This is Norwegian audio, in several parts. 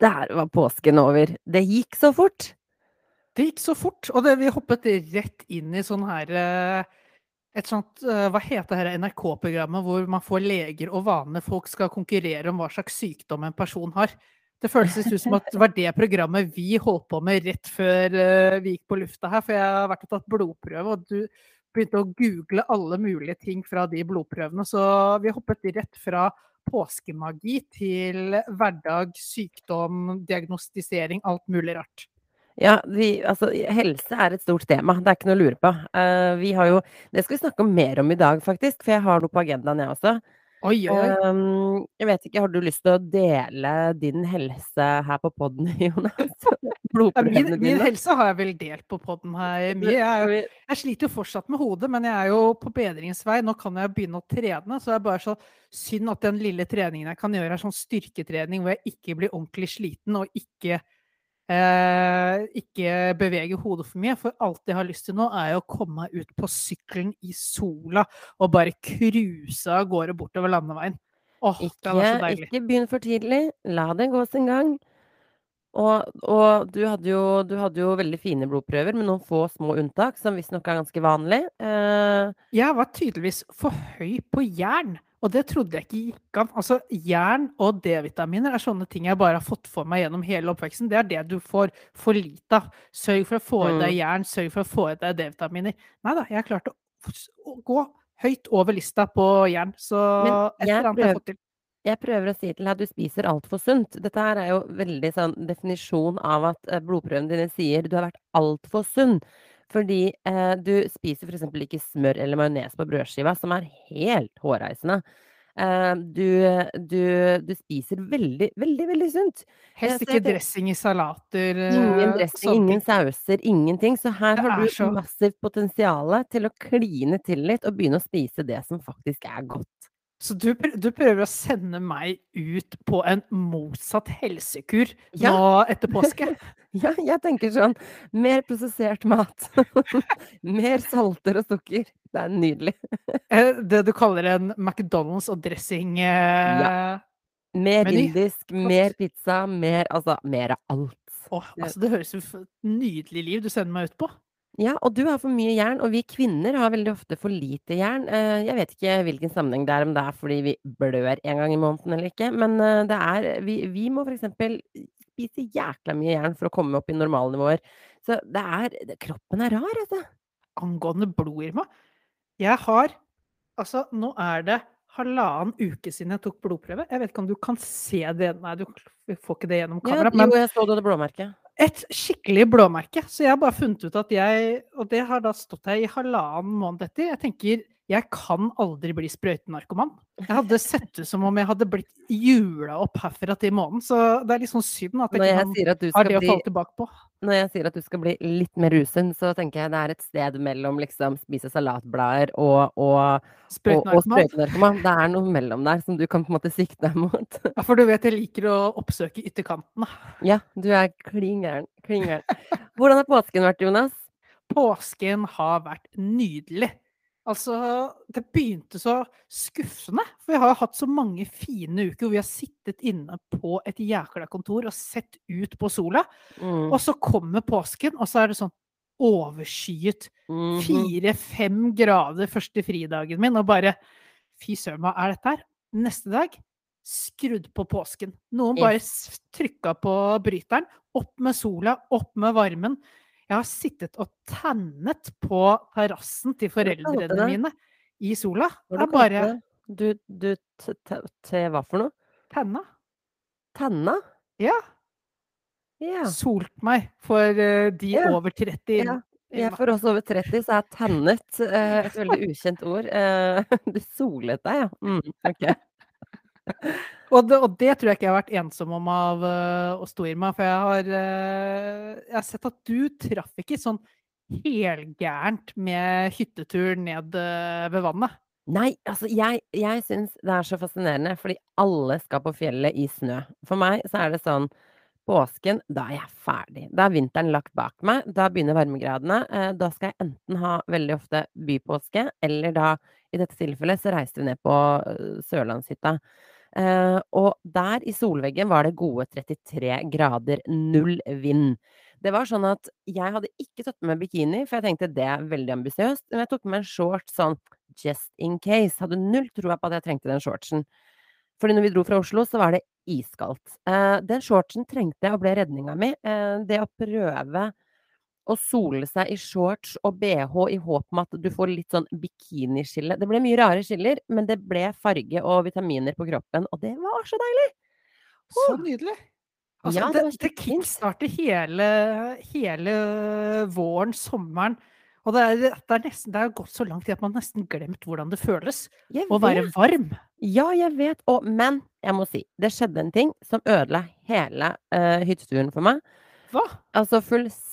Der var påsken over. Det gikk så fort. Det gikk så fort, og det, vi hoppet rett inn i sånn her eh, et sånt eh, Hva heter det NRK-programmet hvor man får leger og vanlige folk skal konkurrere om hva slags sykdom en person har? Det føltes ut som at det var det programmet vi holdt på med rett før uh, vi gikk på lufta her. For jeg har vært og tatt blodprøve, og du begynte å google alle mulige ting fra de blodprøvene. Så vi hoppet rett fra påskemagi til hverdag, sykdom, diagnostisering, alt mulig rart. Ja, vi, altså helse er et stort tema, det er ikke noe å lure på. Uh, vi har jo Det skal vi snakke mer om i dag, faktisk, for jeg har noe på agendaen, jeg også. Oi, oi. Um, jeg vet ikke, har du lyst til å dele din helse her på poden, Jonas? Blodprøvene min, min helse har jeg vel delt på poden her mye. Jeg, jeg, sliter jo fortsatt med hodet, men jeg er jo på bedringsvei. Nå kan jeg begynne å trene, så det er bare så synd at den lille treningen jeg kan gjøre, er sånn styrketrening hvor jeg ikke blir ordentlig sliten og ikke Eh, ikke bevege hodet for mye. For alt jeg har lyst til nå, er å komme meg ut på sykkelen i sola og bare cruise av gårde bortover landeveien. Åh, ikke, det var så deilig. Ikke begynn for tidlig. La det gå sin gang. Og, og du, hadde jo, du, hadde jo, veldig fine blodprøver med noen få små unntak, som visstnok er ganske vanlig. Eh... Jeg var tydeligvis for høy på jern. Og det trodde jeg ikke gikk an. Altså, Jern og D-vitaminer er sånne ting jeg bare har fått for meg gjennom hele oppveksten. Det er det du får for lite av. Sørg for å få i deg mm. jern, sørg for å få i deg D-vitaminer. Nei da, jeg klarte å gå høyt over lista på jern. Så et eller annet har jeg fått til. Jeg prøver å si til deg at du spiser altfor sunt. Dette her er jo veldig sånn definisjon av at eh, blodprøvene dine sier du har vært altfor sunn. Fordi eh, du spiser f.eks. ikke smør eller majones på brødskiva, som er helt hårreisende. Eh, du, du, du, spiser veldig, veldig, veldig sunt. Helst ikke dressing i salater. Ingen eh, dressing, ingen sauser, ingenting. Så her har du så... massivt potensial til å kline til litt og begynne å spise det som faktisk er godt. Så du, du, prøver å sende meg ut på en motsatt helsekur ja. nå etter påske? ja, jeg tenker sånn. Mer prosessert mat. mer salter og sukker. Det er nydelig. Eh, det du kaller en McDonald's og dressing eh, ja. Mer meny. indisk, mer pizza, mer Altså, mer av alt. Åh, altså, det høres ut som et nydelig liv du sender meg ut på. Ja, og du har for mye jern, og vi kvinner har veldig ofte for lite jern. Eh, jeg vet ikke hvilken sammenheng det er, om det er fordi vi blør en gang i måneden eller ikke, men eh, det er Vi, vi må eksempel spise jækla mye jern for å komme opp i normalnivåer. Så det er Kroppen er rar, altså. Angående blod, Irma. Jeg har Altså, nå er det halvannen uke siden jeg tok blodprøve. Jeg vet ikke om du kan se det Nei, du får ikke det gjennom. Ja, jo, jeg så det blåmerket et skikkelig blåmerke. Så jeg har bare funnet ut at jeg Og det har da stått her i halvannen måned etter. Jeg tenker jeg kan aldri bli sprøytenarkoman. Jeg hadde sett ut som om jeg hadde blitt jula opp herfra til månen. Så det er litt sånn synd at jeg ikke har det å falle tilbake på. Når jeg sier at du skal bli litt mer rusen, så tenker jeg det er et sted mellom liksom spise salatblader og, og, sprøytenarkoman. Det er noe mellom der som du kan på en måte sikte deg mot. ja, for du vet jeg liker å oppsøke ytterkantene. Ja, du er klin gæren. Hvordan har påsken vært, Jonas? Påsken har vært nydelig. Altså, det begynte så skuffende. For vi har hatt så mange fine uker hvor vi har sittet inne på et jækla kontor og sett ut på sola. Mm. Og så kommer påsken, og så er det sånn overskyet. Mhm. Fire-fem mm -hmm. grader første fridagen min, og bare Fy søren, hva er dette her? Neste dag skrudd på påsken. Noen bare trykka på bryteren. Opp med sola, opp med varmen. Jeg har sittet og tennet på terrassen til foreldrene mine i sola. Hva er bare Du, du Til hva for noe? Tenna. Tenna? Ja. Yeah. Solt meg for uh, de yeah. over 30. Yeah. ja. for oss over 30 så er tennet uh, et veldig ukjent ord. Uh, du solet deg, ja. Mm, ok. Og, det, og, det, tror jeg ikke jeg har vært ensom om av uh, stå i meg. For jeg har, uh, jeg har, sett at du traff ikke sånn helgærent med hyttetur ned uh, ved vannet. Nei, altså jeg, jeg syns det er så fascinerende, fordi alle skal på fjellet i snø. For meg så er det sånn Påsken, da er jeg ferdig. Da er vinteren lagt bak meg. Da begynner varmegradene. Da skal jeg enten ha veldig ofte bypåske, eller da, i dette tilfellet, så reiste vi ned på Sørlandshytta. Eh, og der i solveggen var det gode 33 grader, null vind. Det var sånn at jeg hadde ikke tatt med meg bikini, for jeg tenkte det er veldig ambisiøst, men jeg tok med meg en shorts sånn just in case. Hadde null troa på at jeg trengte den shortsen. Fordi når vi dro fra Oslo, så var det iskaldt. Eh, den shortsen trengte jeg og ble redninga mi. Eh, det å prøve å sole seg i shorts og bh i håp om at du får litt sånn bikiniskille. Det ble mye rare skiller, men det ble farge og vitaminer på kroppen, og det var så deilig! Så nydelig. Altså, Ja, det det, det kickstarter hele, hele våren, sommeren. Og det er, det er nesten Det har gått så lang tid at man har nesten glemt hvordan det føles å være varm. Ja, jeg vet, og men jeg må si, det skjedde en ting som ødela hele, uh, hytteturen for meg. Hva? Altså fullstendig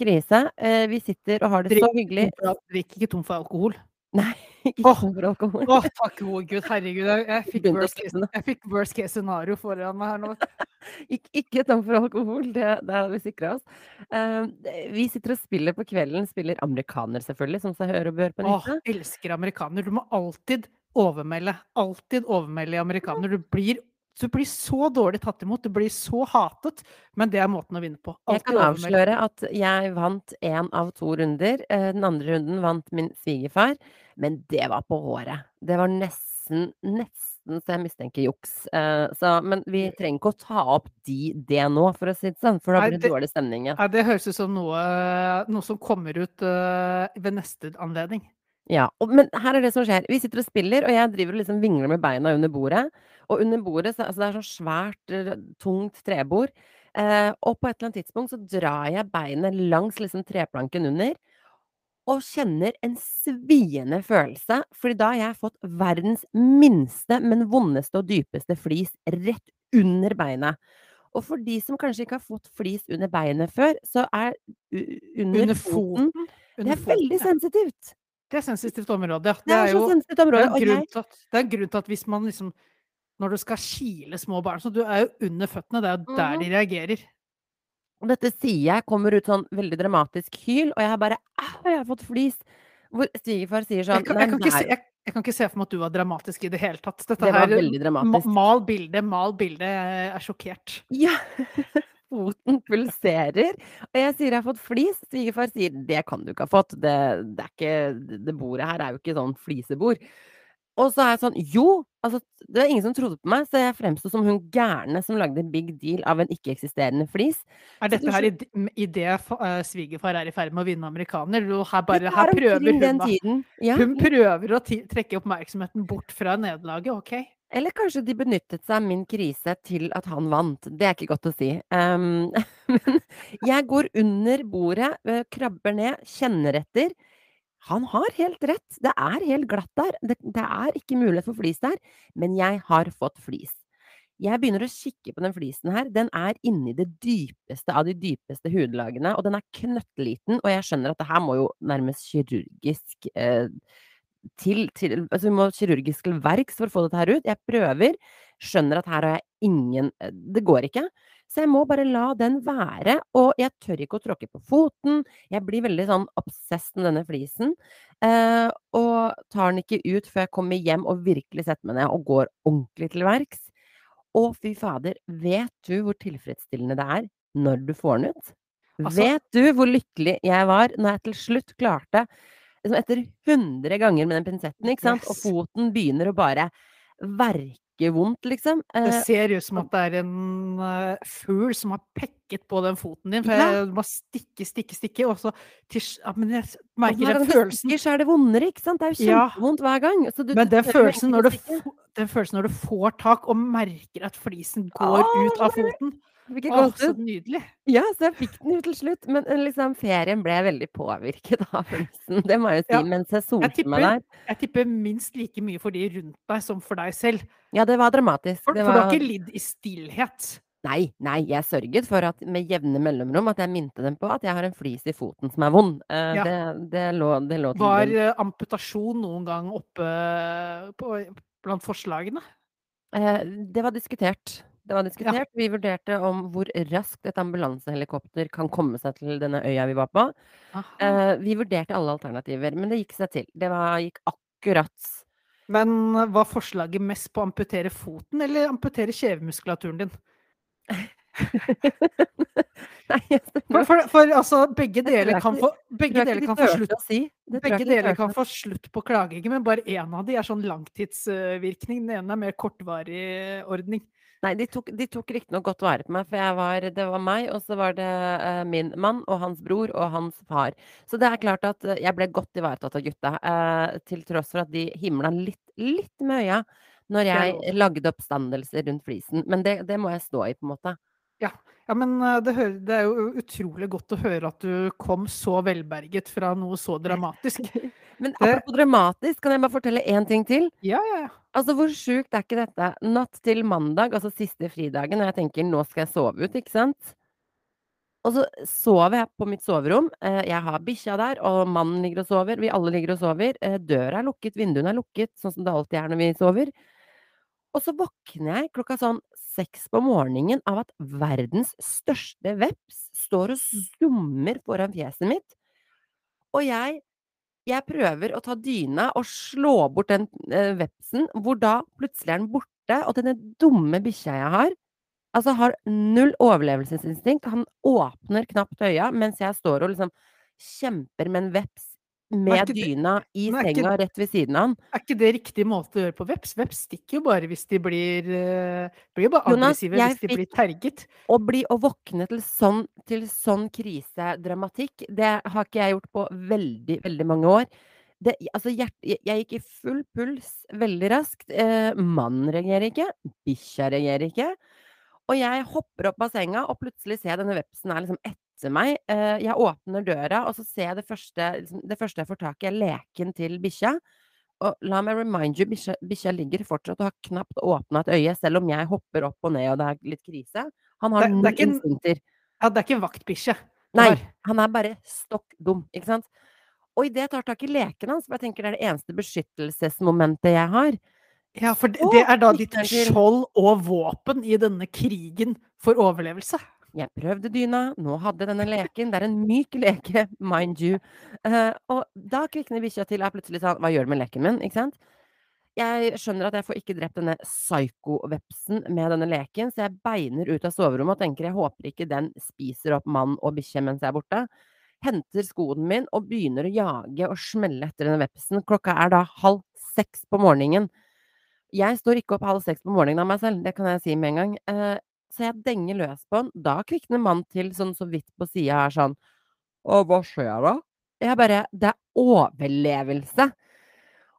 krise. Eh, vi sitter og har det så hyggelig. Drikker Drikk ikke tom for alkohol. Nei, ikke oh, tom for alkohol. Å, takk gode gud, herregud. Jeg, jeg, fikk worst case, jeg fikk worst case scenario foran meg her nå. Ik ikke tom for alkohol, det det har vi sikra oss. Uh, vi sitter og spiller på kvelden, spiller amerikaner selvfølgelig, som seg hører og bør på Åh, Oh, elsker amerikaner. Du må alltid overmelde. Alltid overmelde i amerikaner. Du blir, du blir så dårlig tatt imot, du blir så hatet, men det er måten å vinne på. Jeg kan avsløre at jeg vant én av to runder. Eh, den andre runden vant min svigerfar, men det var på håret. Det var nesten, nesten så jeg mistenker juks. Eh, så, men vi trenger ikke å ta opp de, det nå, for å si det sånn, for da blir det dårlig stemning. Ja. Det høres ut som noe, noe som kommer ut øh, ved neste anledning. Ja, og, men her er det som skjer. Vi sitter og spiller, og jeg driver og liksom vingler med beina under bordet. Og under bordet, så, altså det er sånn svært, eh, tungt trebord. Eh, og på et eller annet tidspunkt så drar jeg beinet langs liksom treplanken under. Og kjenner en sviende følelse, fordi da har jeg fått verdens minste, men vondeste og dypeste flis rett under beinet. Og for de som kanskje ikke har fått flis under beinet før, så er under, Under foten foten. Det er veldig sensitivt. Det er sensitivt område, ja. Det er jo det er en grunn til at, det grunn til at hvis man liksom Når du skal kile små barn Så du er jo under føttene, det er jo der Mhm. de reagerer. Og dette sier jeg, kommer ut sånn veldig dramatisk hyl, og jeg bare Au, jeg har fått flis! Hvor svigerfar sier sånn Jeg kan, jeg, kan ikke se, jeg, jeg kan ikke se for meg at du var dramatisk i det hele tatt. Dette Det var her, veldig dramatisk. Mal bilde, mal bilde. Jeg er sjokkert. Ja! Foten pulserer. Og jeg sier jeg har fått flis. Svigerfar sier det kan du ikke ha fått. Det, det er ikke Det bordet her er jo ikke sånn flisebord. Og så er jeg sånn Jo! Altså, det var ingen som trodde på meg, så jeg fremsto som hun gærne som lagde en big deal av en ikke-eksisterende flis. Er dette her idet eh, svigerfar er i ferd med å vinne amerikaner? Du, her, bare, her er prøver hun, da. Ja. Hun prøver å trekke oppmerksomheten bort fra nederlaget, OK? Eller kanskje de benyttet seg av min krise til at han vant. Det er ikke godt å si. Um, men jeg går under bordet, krabber ned, kjenner etter. Han har helt rett. Det er helt glatt der. Det, det er ikke mulighet for flis der. Men jeg har fått flis. Jeg begynner å kikke på den flisen her. Den er inni det dypeste av de dypeste hudlagene, og den er knøttliten, og jeg skjønner at det her må jo nærmest kirurgisk eh, til, til Altså vi må kirurgisk til verks for å få dette her ut. Jeg prøver, skjønner at her har jeg ingen eh, Det går ikke. Så jeg må bare la den være, og jeg tør ikke å tråkke på foten. Jeg blir veldig sånn obsess med denne flisen, eh, og tar den ikke ut før jeg kommer hjem og virkelig setter meg ned og går ordentlig til verks. Å, fy fader, vet du hvor tilfredsstillende det er når du får den ut? Altså- vet du hvor lykkelig jeg var når jeg til slutt klarte liksom etter 100 ganger med den pinsetten, ikke sant, og foten begynner å bare verke vondt, liksom. Det Eh, ser ut som at det er en uh, fugl som har pekket på den foten din. For Ja. jeg må stikke, stikke, stikke, og så til, ja, Men jeg merker den gang du følelsen stikker, så er det vondere, ikke sant? Det er jo kjempevondt hver gang. Du, Men du den følelsen, når du, den følelsen når du får tak og merker at flisen går Åh, ut av foten Jeg Åh, så nydelig! Ja, så jeg fikk den jo til slutt. Men eh, liksom, ferien ble veldig påvirket av flisen, det må jeg jo si, Ja, mens jeg solte meg der. jeg tipper minst like mye for de rundt deg som for deg selv. Ja, det var dramatisk. For, Det for du har var ikke lidd i stillhet. Nei, nei, jeg sørget for at med jevne mellomrom at jeg minte dem på at jeg har en flis i foten som er vond. Eh, Ja. det, det lå, det lå til Var eh, amputasjon noen gang oppe på, blant forslagene? Eh, det var diskutert. Det var diskutert. Vi vurderte om hvor raskt et ambulansehelikopter kan komme seg til denne øya vi var på. Eh, vi vurderte alle alternativer, men det gikk seg til. Det var, gikk akkurat Men var forslaget mest på å amputere foten eller amputere kjevemuskulaturen din? Nei, For, for, for altså, begge deler kan få Begge deler kan få slutt si. Begge deler kan få slutt på klagingen, men bare én av de er sånn langtidsvirkning. Den ene er mer kortvarig ordning. Nei, de tok, de tok riktignok godt vare på meg, for var, det var meg, og så var det uh, min mann og hans bror og hans far. Så det er klart at eh, jeg ble godt ivaretatt av gutta, uh, til tross for at de himla litt, litt med øya når jeg ja. lagde oppstandelser rundt flisen. Men det, det må jeg stå i, på en måte. Ja, ja men det, hører, det er jo utrolig godt å høre at du kom så velberget fra noe så dramatisk. Men apropos dramatisk, kan jeg bare fortelle én ting til? Ja, ja, ja. Altså, hvor sjukt er ikke dette? Natt til mandag, altså siste fridagen, og jeg tenker nå skal jeg sove ut, ikke sant? Og så sover jeg på mitt soverom. Eh, jeg har bikkja der, og mannen ligger og sover. Vi alle ligger og sover. Eh, døra er lukket, vinduene er lukket, sånn som det alltid er når vi sover. Og så våkner jeg klokka sånn seks på morgenen av at verdens største veps står og zoomer foran fjeset mitt. Og jeg jeg prøver å ta dyna og slå bort den eh, vepsen, hvor da plutselig er den borte, og denne dumme bikkja jeg har, altså har null overlevelsesinstinkt. Han åpner knapt øya mens jeg står og liksom kjemper med en veps med dyna i ikke- senga rett ved siden av han. Er ikke det riktig måte å gjøre på veps? Veps stikker jo bare hvis de blir, eh, blir bare Jonas, aggressive hvis de blir terget. Å bli å våkne til sånn, til sånn krisedramatikk, det har ikke jeg gjort på veldig, veldig mange år. Det, altså hjert, jeg, gikk i full puls veldig raskt. Eh, mannen reagerer ikke. Bikkja reagerer ikke. Og jeg hopper opp av senga, og plutselig ser jeg denne vepsen er liksom etter meg. Eh, jeg åpner døra, og så ser jeg det første, liksom, det første jeg får tak i, er leken til bikkja. Og la meg remind you, bikkja ligger fortsatt og har knapt åpna et øye, selv om jeg hopper opp og ned og det er litt krise. Han har null instinkter. Ja, det er ikke vaktbikkje. Nei, han er bare stokk dum, ikke sant? Og idet jeg tar tak i leken hans, for jeg tenker det er det eneste beskyttelsesmomentet jeg har Ja, for det, det er da ditt skjold og våpen i denne krigen for overlevelse. Jeg prøvde dyna, nå hadde denne leken. Det er en myk leke, mind you. Uh, og da kvikner bikkja til er plutselig sånn Hva gjør du med leken min? Ikke sant? Jeg skjønner at jeg får ikke drept denne psyko-vepsen med denne leken, så jeg beiner ut av soverommet og tenker jeg håper ikke den spiser opp mann og bikkje mens jeg er borte. Henter skoen min og begynner å jage og smelle etter denne vepsen. Klokka er da halv seks på morgenen. Jeg står ikke opp halv seks på morgenen av meg selv, det kan jeg si med en gang. Så jeg denger løs på den. Da kvikner mannen til sånn så vidt på sida her sånn Å, hva skjer da? Jeg bare Det er overlevelse!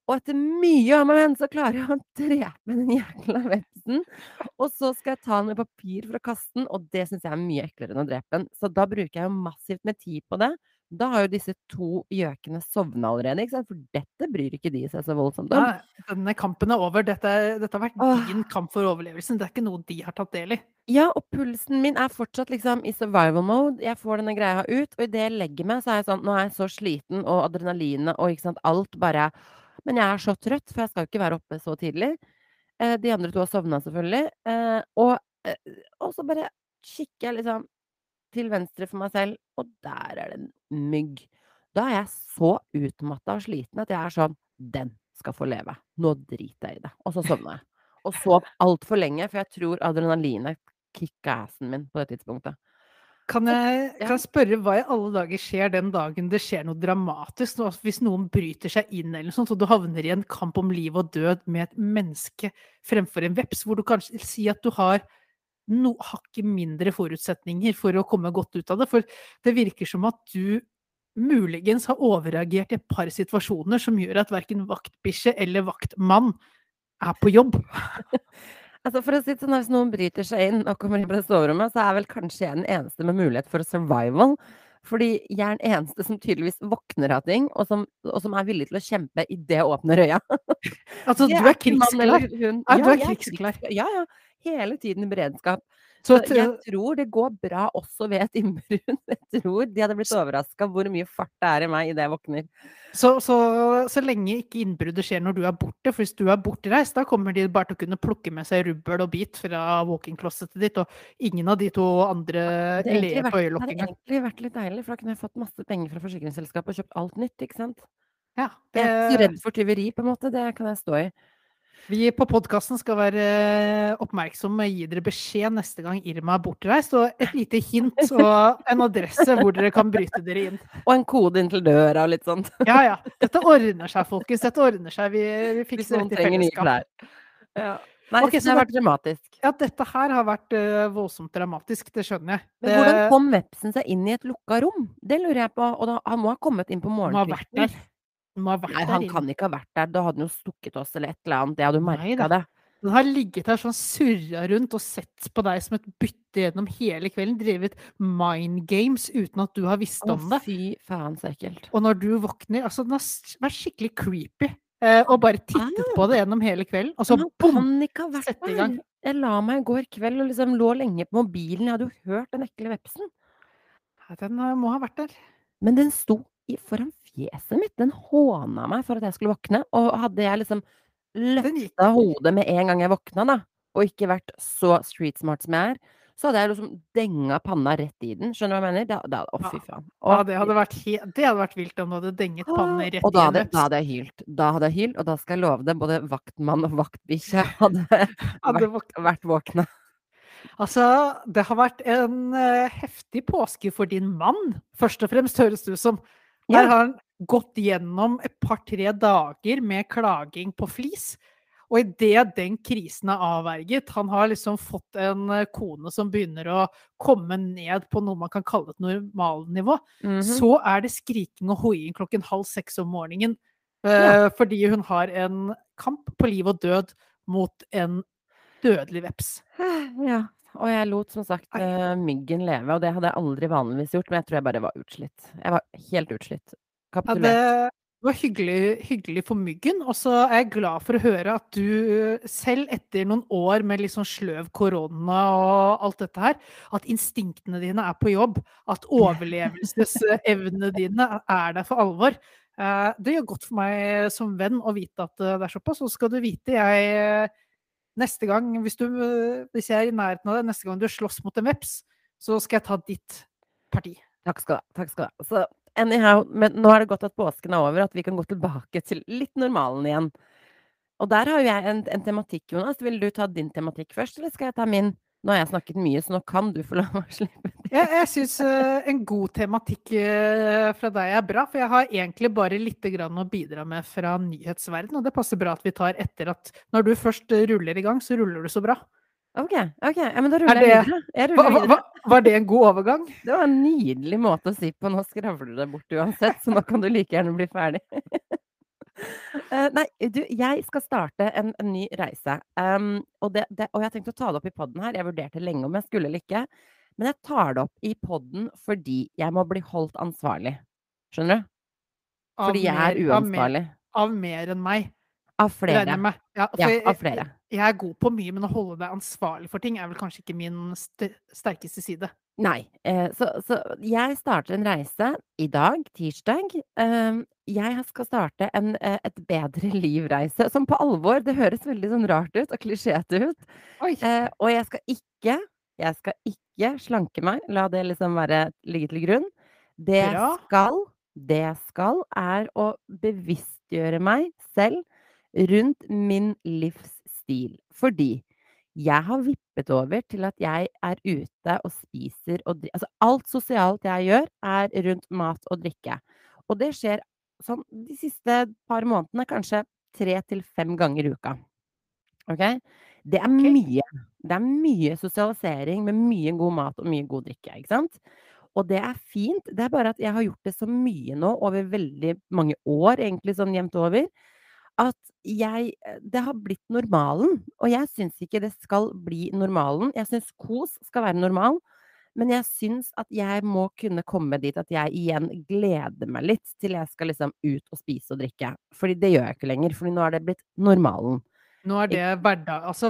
Og etter mye om og men så klarer jeg å drepe den jækla vepsen. Og så skal jeg ta den med papir for å kaste den, og det syns jeg er mye eklere enn å drepe den. Så da bruker jeg jo massivt med tid på det. Da har jo disse to gjøkene sovna allerede? For dette bryr ikke de seg så voldsomt om. Ja, denne kampen er over. Dette, dette har vært Åh. din kamp for overlevelsen. Det er ikke noe de har tatt del i. Ja, og pulsen min er fortsatt liksom i survival mode. Jeg får denne greia ut, og idet jeg legger meg, så er jeg sånn Nå er jeg så sliten, og adrenalinet og ikke sant, alt bare Men jeg er så trøtt, for jeg skal jo ikke være oppe så tidlig. Eh, de andre to har sovna, selvfølgelig. Eh, og, eh, og så bare kikker jeg liksom til venstre for meg selv, og der er det en mygg. Da er jeg så utmatta og sliten at jeg er sånn Den skal få leve. Nå driter jeg i det. Og så sovner jeg. Og sov altfor lenge, for jeg tror adrenalinet kicka assen min på det tidspunktet. Kan jeg, kan jeg spørre hva i alle dager skjer den dagen det skjer noe dramatisk? Hvis noen bryter seg inn eller noe sånt, og du havner i en kamp om liv og død med et menneske fremfor en veps, hvor du kanskje sier at du har no, hakket mindre forutsetninger for å komme godt ut av det. For det virker som at du muligens har overreagert i et par situasjoner som gjør at verken vaktbikkje eller vaktmann er på jobb. Altså for å si sånn, Hvis noen bryter seg inn og kommer inn på det soverommet, så er vel kanskje jeg den eneste med mulighet for survival. Fordi jeg er den eneste som tydeligvis våkner av ting, og som, og som er villig til å kjempe idet jeg åpner øya. Altså, du er krigsklar. Ja, Ja, du er krigsklar. Ja, ja. Hele tiden i beredskap. Så jeg tror det går bra også ved et innbrudd. Jeg tror de hadde blitt overraska hvor mye fart det er i meg idet jeg våkner. Så, så, så lenge ikke innbruddet skjer når du er borte, for hvis du er bortreist, da kommer de bare til å kunne plukke med seg rubbel og bit fra walk-in-closetet ditt, og ingen av de to andre Det på ler på det hadde egentlig vært litt deilig, for da kunne jeg fått masse penger fra forsikringsselskapet og kjøpt alt nytt, ikke sant? Ja, Jeg er ikke så redd for tyveri, på en måte. Det kan jeg stå i. Vi på podkasten skal være oppmerksomme og gi dere beskjed neste gang Irma er bortreist, og et lite hint og en adresse hvor dere kan bryte dere inn. Og en kode inn til døra og litt sånt. Ja, ja. Dette ordner seg, folkens. Dette ordner seg. Vi, vi fikser dette i fellesskap. Ja. Nei, Ok, så så det har vært dramatisk. Ja, dette her har vært uh, voldsomt dramatisk, det skjønner jeg. Men hvordan kom vepsen seg inn i et lukka rom? Det lurer jeg på. Og da, han må ha kommet inn på morgenkvisten. Der. Må ha vært Nei, der han inne. kan ikke ha vært der. Da hadde han jo stukket oss eller et eller annet. Jeg hadde jo Nei merka da. det. Den har ligget der sånn surra rundt og sett på deg som et bytte gjennom hele kvelden. Drevet mind games uten at du har visst Å, om det. fy faen, så ekkelt. Og når du våkner Altså, den har s- vært skikkelig creepy. Eh, og bare tittet på det gjennom hele kvelden. Og så Men han bom! kan ikke ha vært sette i der. gang. Jeg la meg i går kveld og liksom lå lenge på mobilen. Jeg hadde jo hørt den ekle vepsen. Den eh, må ha vært der. Men den sto i, foran fjeset mitt. Den håna meg for at jeg skulle våkne. Og hadde jeg liksom Den løfta hodet med en gang jeg våkna, da, og ikke vært så street smart som jeg er, så hadde jeg liksom denga panna rett i den. Skjønner du hva jeg mener? Da, da, å, fy faen. Og, Ja, det hadde vært, det hadde vært vilt om du hadde denget panna rett og i da en hadde, da hadde jeg hylt. Da hadde jeg hylt, og da skal jeg love det, både vaktmann og vaktbikkje hadde Hadde vært, vært våkne. Altså, det har vært en eh, heftig påske for din mann, først og fremst, høres det ut som. Der har han gått gjennom et par-tre dager med klaging på flis. Og idet den krisen er avverget, han har liksom fått en eh, kone som begynner å komme ned på noe man kan kalle et normalnivå, Mhm. så er det skriking og hoiing klokken halv seks om morgenen. eh, Fordi hun har en kamp på liv og død mot en dødelig veps. Ja. Og jeg lot som sagt eh, myggen leve, og det hadde jeg aldri vanligvis gjort, men jeg tror jeg bare var utslitt. Jeg var helt utslitt. Ja, det var hyggelig, hyggelig for myggen, og så er jeg glad for å høre at du selv etter noen år med litt sånn sløv korona og alt dette her, at instinktene dine er på jobb, at overlevelsesevnene dine er der for alvor. Uh, Det gjør godt for meg som venn å vite at eh, det er såpass, og så skal du vite jeg eh, Neste gang, hvis, du, eh, hvis jeg er i nærheten av deg, neste gang du slåss mot en veps, så skal jeg ta ditt parti. Takk skal du ha. Takk skal du ha. Så anyhow, men nå er det godt at påsken er over, at vi kan gå tilbake til litt normalen igjen. Og der har jo jeg en, en tematikk, Jonas. Vil du ta din tematikk først, eller skal jeg ta min? Nå har jeg snakket mye, så nå kan du få la å slippe. Jeg, jeg syns en god tematikk eh, fra deg er bra, for jeg har egentlig bare litt grann å bidra med fra nyhetsverden, og det passer bra at vi tar etter at når du først eh, ruller i gang, så ruller du så bra. Ok, ok. Ja, men da ruller det, jeg videre. Jeg ruller videre. hva- var det en god overgang? Det var en nydelig måte å si på. Nå skravler du deg bort uansett, så nå kan du like gjerne bli ferdig. Eh, nei, du, jeg skal starte en, en ny reise. Um, og, det, det, og jeg tenkte å ta det opp i podden her. Jeg vurderte lenge om jeg skulle eller ikke. Men jeg tar det opp i podden fordi jeg må bli holdt ansvarlig. Skjønner du? Av Fordi jeg er uansvarlig. av mer-. Av mer enn meg, Av flere. jeg. Ja, Ja, jeg, av flere. jeg er god på mye, men å holde deg ansvarlig for ting er vel kanskje ikke min st sterkeste side. Nei. Eh, så, så jeg starter en reise i dag, tirsdag. Eh, jeg skal starte en, eh, et bedre liv-reise. Som på alvor. Det høres veldig sånn rart ut og klisjéete ut. Eh, og jeg skal ikke Jeg skal ikke slanke meg. La det liksom være ligge til grunn. Det Bra. skal, det skal, er å bevisstgjøre meg selv rundt min livsstil. Fordi jeg har vippet over til at jeg er ute og spiser og drikker Altså alt sosialt jeg gjør, er rundt mat og drikke. Og det skjer sånn de siste par månedene kanskje tre til fem ganger i uka. Ok? Det er mye. Det er mye sosialisering med mye god mat og mye god drikke, ikke sant? Og det er fint. Det er bare at jeg har gjort det så mye nå over veldig mange år, egentlig sånn jevnt over, at jeg Det har blitt normalen. Og jeg syns ikke det skal bli normalen. Jeg syns kos skal være normal. Men jeg syns at jeg må kunne komme dit at jeg igjen gleder meg litt til jeg skal liksom ut og spise og drikke. Fordi det gjør jeg ikke lenger. Fordi nå er det blitt normalen. Nå er det hverdag Altså,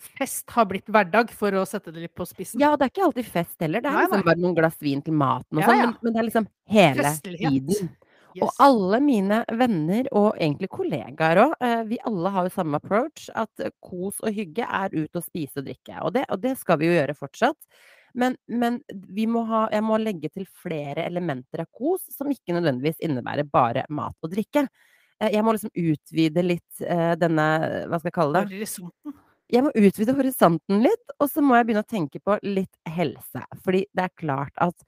fest har blitt hverdag, for å sette det litt på spissen. Ja, og det er ikke alltid fest heller. Det er Nei, liksom nei. bare noen glass vin til maten og Ja, sånn. ja. Men, men det er liksom hele Festlighet. tiden. Og alle mine venner, og egentlig kollegaer òg, vi alle har jo samme approach. At eh, kos og hygge er ut og spise og drikke. Og det, og det skal vi jo gjøre fortsatt. Men men vi må ha jeg må legge til flere elementer av kos som ikke nødvendigvis innebærer bare mat og drikke. Eh, jeg må liksom utvide litt, eh, denne hva skal jeg kalle det? Horisonten. Jeg må utvide horisonten litt, og så må jeg begynne å tenke på litt helse. Fordi det er klart at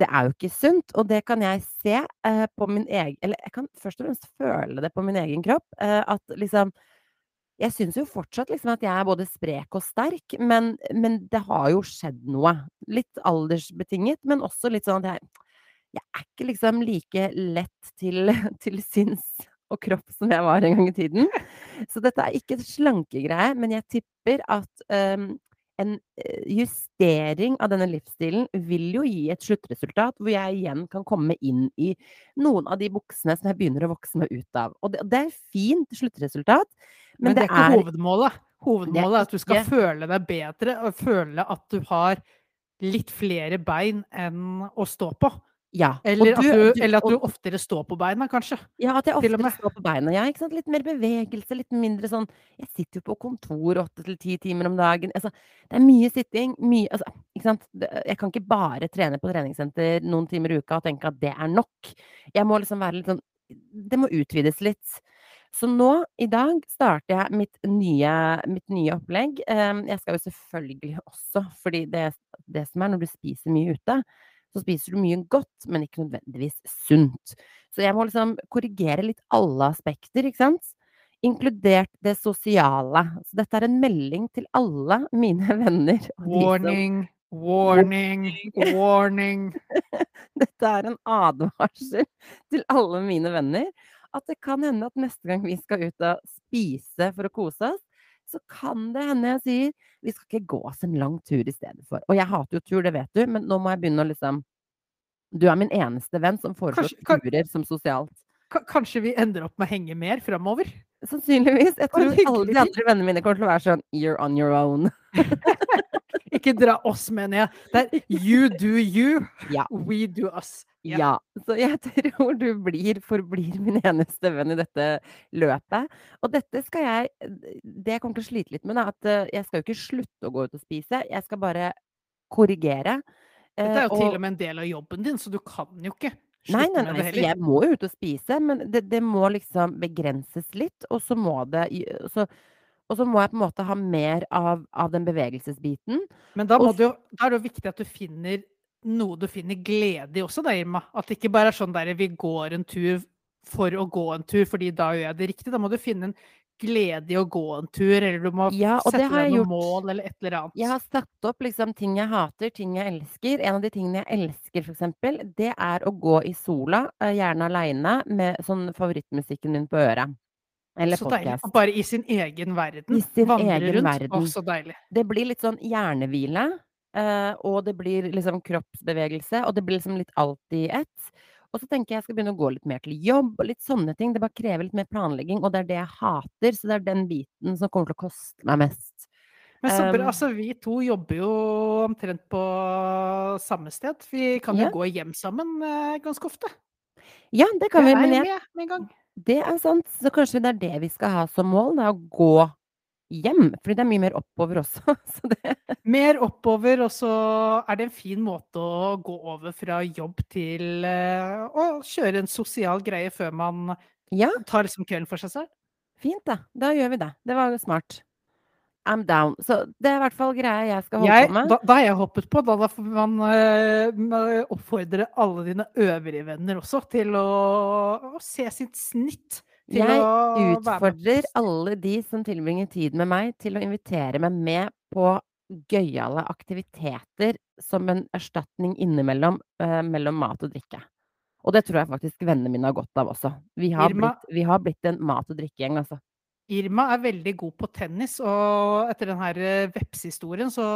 det er jo ikke sunt, og det kan jeg se, eh, på min egen eller jeg kan først og fremst føle det på min egen kropp, eh, at liksom Jeg syns jo fortsatt liksom at jeg er både sprek og sterk, men men det har jo skjedd noe. Litt aldersbetinget, men også litt sånn at jeg jeg er ikke liksom like lett til til sinns og kropp som jeg var en gang i tiden. Så dette er ikke slankegreie, men jeg tipper at, ehm, en, eh, justering av denne livsstilen vil jo gi et sluttresultat hvor jeg igjen kan komme inn i noen av de buksene som jeg begynner å vokse meg ut av. Og det det er fint sluttresultat, men Men det det er ikke er hovedmålet. Hovedmålet er at du skal ikke føle deg bedre, og føle at du har litt flere bein enn å stå på. Ja. Eller du at du eller at du oftere står på beina, kanskje. Ja, at jeg oftere står på beina. Ja. Litt mer bevegelse, litt mindre sånn Jeg sitter jo på kontor 8 til 10 timer om dagen. Altså, det er mye sitting, mye altså, ikke sant. Jeg kan ikke bare trene på treningssenter noen timer i uka og tenke at det er nok. Jeg må liksom være litt sånn Det må utvides litt. Så nå, i dag, starter jeg mitt nye mitt nye opplegg. Ehm, jeg skal jo selvfølgelig også fordi det det som er når du spiser mye ute, så spiser du mye godt, men ikke nødvendigvis sunt. Så jeg må liksom korrigere litt alle aspekter, ikke sant? Inkludert det sosiale. Så dette er en melding til alle mine venner Warning, warning, warning. Dette er en advarsel til alle mine venner, at det kan hende at neste gang vi skal ut og spise for å kose oss, så kan det hende jeg sier: "Vi skal ikke gå oss en lang tur i stedet for." Og jeg hater jo tur, det vet du, men nå må jeg begynne å liksom Du er min eneste venn som foreslår turer som sosialt. kanskje vi ender opp med å henge mer framover? Sannsynligvis. Jeg tror alle de andre vennene mine kommer til å være sånn: "You're on your own." Ikke dra oss med ned. Det er you do you, Ja. we do us. Ja. Ja. Så jeg tror du blir forblir min eneste venn i dette løpet. Og dette skal jeg Det jeg kommer til å slite litt med, er at eh, jeg skal jo ikke slutte å gå ut og spise, jeg skal bare korrigere. Dette Eh, er jo til og og med en del av jobben din, så du kan jo ikke Nei, nei, nei, nei, heller. jeg må jo ut og spise, men det det må liksom begrenses litt, og så må det så og så må jeg på en måte ha mer av av den bevegelsesbiten. Men da Og du da er det jo viktig at du finner noe du finner glede i også da, Irma. At det ikke bare er sånn der vi går en tur for å gå en tur, fordi da gjør jeg det riktig. Da må du finne en glede i å gå en tur, eller du må Ja, sette deg noen mål eller et eller annet. Jeg har satt opp liksom ting jeg hater, ting jeg elsker. En av de tingene jeg elsker, eksempel, det er å gå i sola, eh, gjerne aleine med sånn favorittmusikken min på øret. Eller Så deilig. Bare i sin egen verden. I sin Vandre egen rundt. Å, så deilig. Det blir litt sånn hjernehvile, eh, og det blir liksom kroppsbevegelse, og det blir liksom litt alt i ett. Og så tenker jeg jeg skal begynne å gå litt mer til jobb og litt sånne ting. Det bare krever litt mer planlegging, og det er det jeg hater, så det er den biten som kommer til å koste meg mest. Men så bra. Um Altså, vi to jobber jo omtrent på samme sted. Vi kan jo Ja. gå hjem sammen eh, ganske ofte. Ja, det kan vi, men jeg med med en gang. Det er sant, så kanskje det er det vi skal ha som mål, det er å gå hjem, fordi det er mye mer oppover også, så det Mer oppover, og så er det en fin måte å gå over fra jobb til eh, å kjøre en sosial greie før man Ja, tar liksom kvelden for seg selv. fint da. Da gjør vi det. Det var smart. I'm down. Så det er i hvert fall greia jeg skal holde Jeg, på med. da, da har jeg hoppet på. Da, da får man uh, oppfordre alle dine øvrige venner også til å, å se sitt snitt. Til Jeg å utfordrer alle de som tilbringer tid med meg, til å invitere meg med på gøyale aktiviteter som en erstatning innimellom, uh, mellom mat og drikke. Og det tror jeg faktisk vennene mine har godt av også. Vi har blitt vi har blitt en mat og drikkegjeng, altså. Irma er veldig god på tennis, og etter den her eh, vepsehistorien så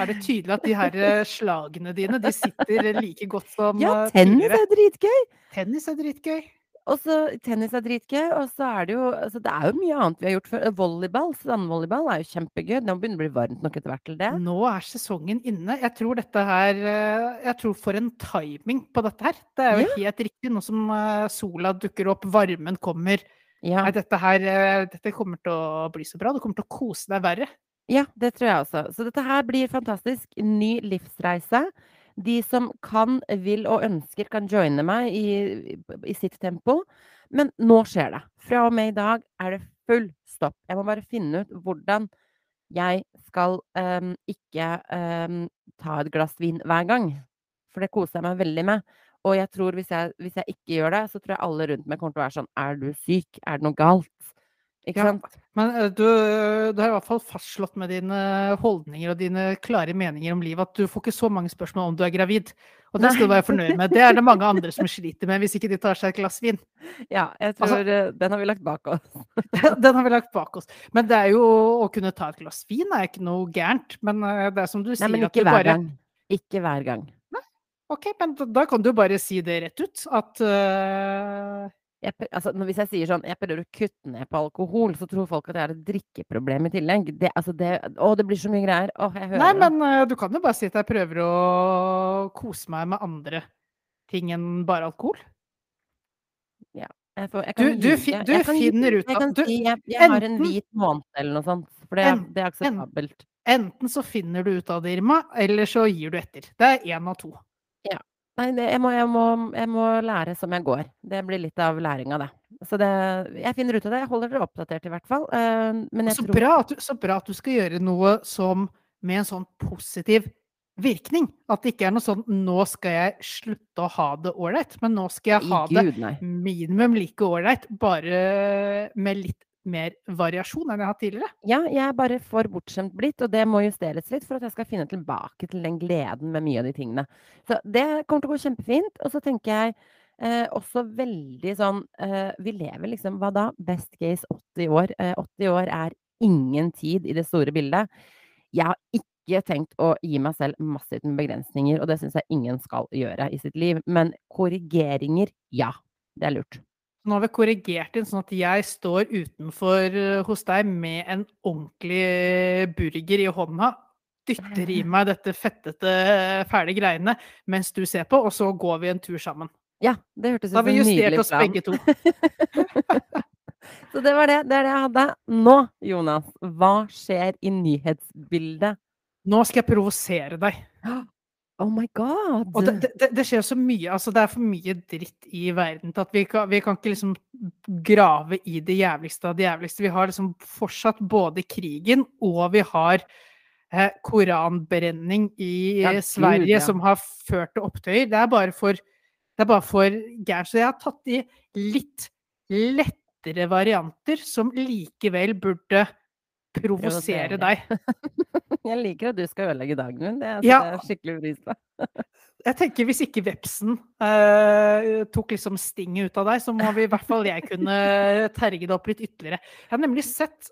er det tydelig at de her eh, slagene dine, de sitter like godt som Ja, eh, tennis tidligere. er dritgøy! Tennis er dritgøy. Og så tennis er dritgøy, og så er det jo altså det er jo mye annet vi har gjort før. Volleyball, sandvolleyball er jo kjempegøy. Nå begynner det å bli varmt nok etter hvert til det. Nå er sesongen inne. Jeg tror dette her Jeg tror for en timing på dette her. Det er jo Ja. helt riktig. Nå som sola dukker opp, varmen kommer. Ja. Nei, dette her eh, Dette kommer til å bli så bra. Du kommer til å kose deg verre. Ja, det tror jeg også. Så dette her blir fantastisk. Ny livsreise. De som kan, vil og ønsker, kan joine meg i, i sitt tempo. Men nå skjer det. Fra og med i dag er det full stopp. Jeg må bare finne ut hvordan jeg skal um, ikke um, ta et glass vin hver gang. For det koser jeg meg veldig med. Og jeg tror hvis jeg, hvis jeg ikke gjør det, så tror jeg alle rundt meg kommer til å være sånn Er du syk? Er det noe galt? Ikke Ja, sant? men eh, du, du har i hvert fall fastslått med dine holdninger og dine klare meninger om livet at du får ikke så mange spørsmål om du er gravid. Og det skal du være fornøyd med. Det er det mange andre som sliter med hvis ikke de tar seg et glass vin. Ja, jeg Altså- tror altså, den har vi lagt bak oss. Den har vi lagt bak oss. Men det er jo å kunne ta et glass vin er ikke noe gærent. Men eh, det er som du Nei, sier men at ikke du hver bare gang. Ikke hver gang. OK, men da, da kan du bare si det rett ut. At uh... Jeg, altså, hvis jeg sier sånn Jeg prøver å kutte ned på alkohol, så tror folk at jeg har et drikkeproblem i tillegg. Det, altså det, å, det blir så mye greier. Å, jeg hører Nei, men uh, du kan jo bare si at jeg prøver å kose meg med andre ting enn bare alkohol. Jeg, får, jeg Du- kan du du Jeg kan finner ut at du- si jeg, har en hvit måned eller noe sånt. For det, En- det er akseptabelt. Enten så finner du ut av det, Irma, eller så gir du etter. Det er én av to. Nei, det, jeg, må, jeg, må, jeg må lære som jeg går. Det blir litt av læringa, det. Så det, jeg finner ut av det. Jeg holder dere oppdatert, i hvert fall. Eh, Så tror bra, at du, så bra at du skal gjøre noe som med en sånn positiv virkning. At det ikke er noe sånn 'nå skal jeg slutte å ha det ålreit', men nå skal jeg ha det Gud, nei. minimum like ålreit, bare med litt mer variasjon enn jeg har hatt tidligere. Ja, jeg er bare for bortskjemt blitt, og det må justeres litt for at jeg skal finne tilbake til den gleden med mye av de tingene. Så det kommer til å gå kjempefint. Og så tenker jeg eh, også veldig sånn eh, Vi lever liksom, hva da? Best case 80 år. Eh, 80 år er ingen tid i det store bildet. Jeg har ikke tenkt å gi meg selv massivt med begrensninger, og det syns jeg ingen skal gjøre i sitt liv. Men korrigeringer, ja. Det er lurt. Nå har vi korrigert inn sånn at jeg står utenfor eh, hos deg med en ordentlig burger i hånda. Dytter i meg dette fettete, fæle greiene mens du ser på, og så går vi en tur sammen. Ja, det hørtes ut en hyggelig plan. Da har vi justert oss begge to. Så det var det. Det er det jeg hadde. Nå, Jonas, hva skjer i nyhetsbildet? Nå skal jeg provosere deg. Oh my god! Og det, det- det, skjer så mye. Altså, det er for mye dritt i verden til at vi kan, vi kan ikke liksom grave i det jævligste av det jævligste. Vi har liksom fortsatt både krigen, og vi har eh, koranbrenning i Ja, Gud, Sverige ja. som har ført til opptøyer. Det er bare for det er bare for gærent. Så jeg har tatt i litt lettere varianter som likevel burde provosere deg. Jeg liker at du skal ødelegge dagen min. Det Ja. setter skikkelig pris på. Jeg tenker Hvis ikke vepsen eh, tok liksom stinget ut av deg, så må vi i hvert fall jeg kunne terge det opp litt ytterligere. Jeg har nemlig sett,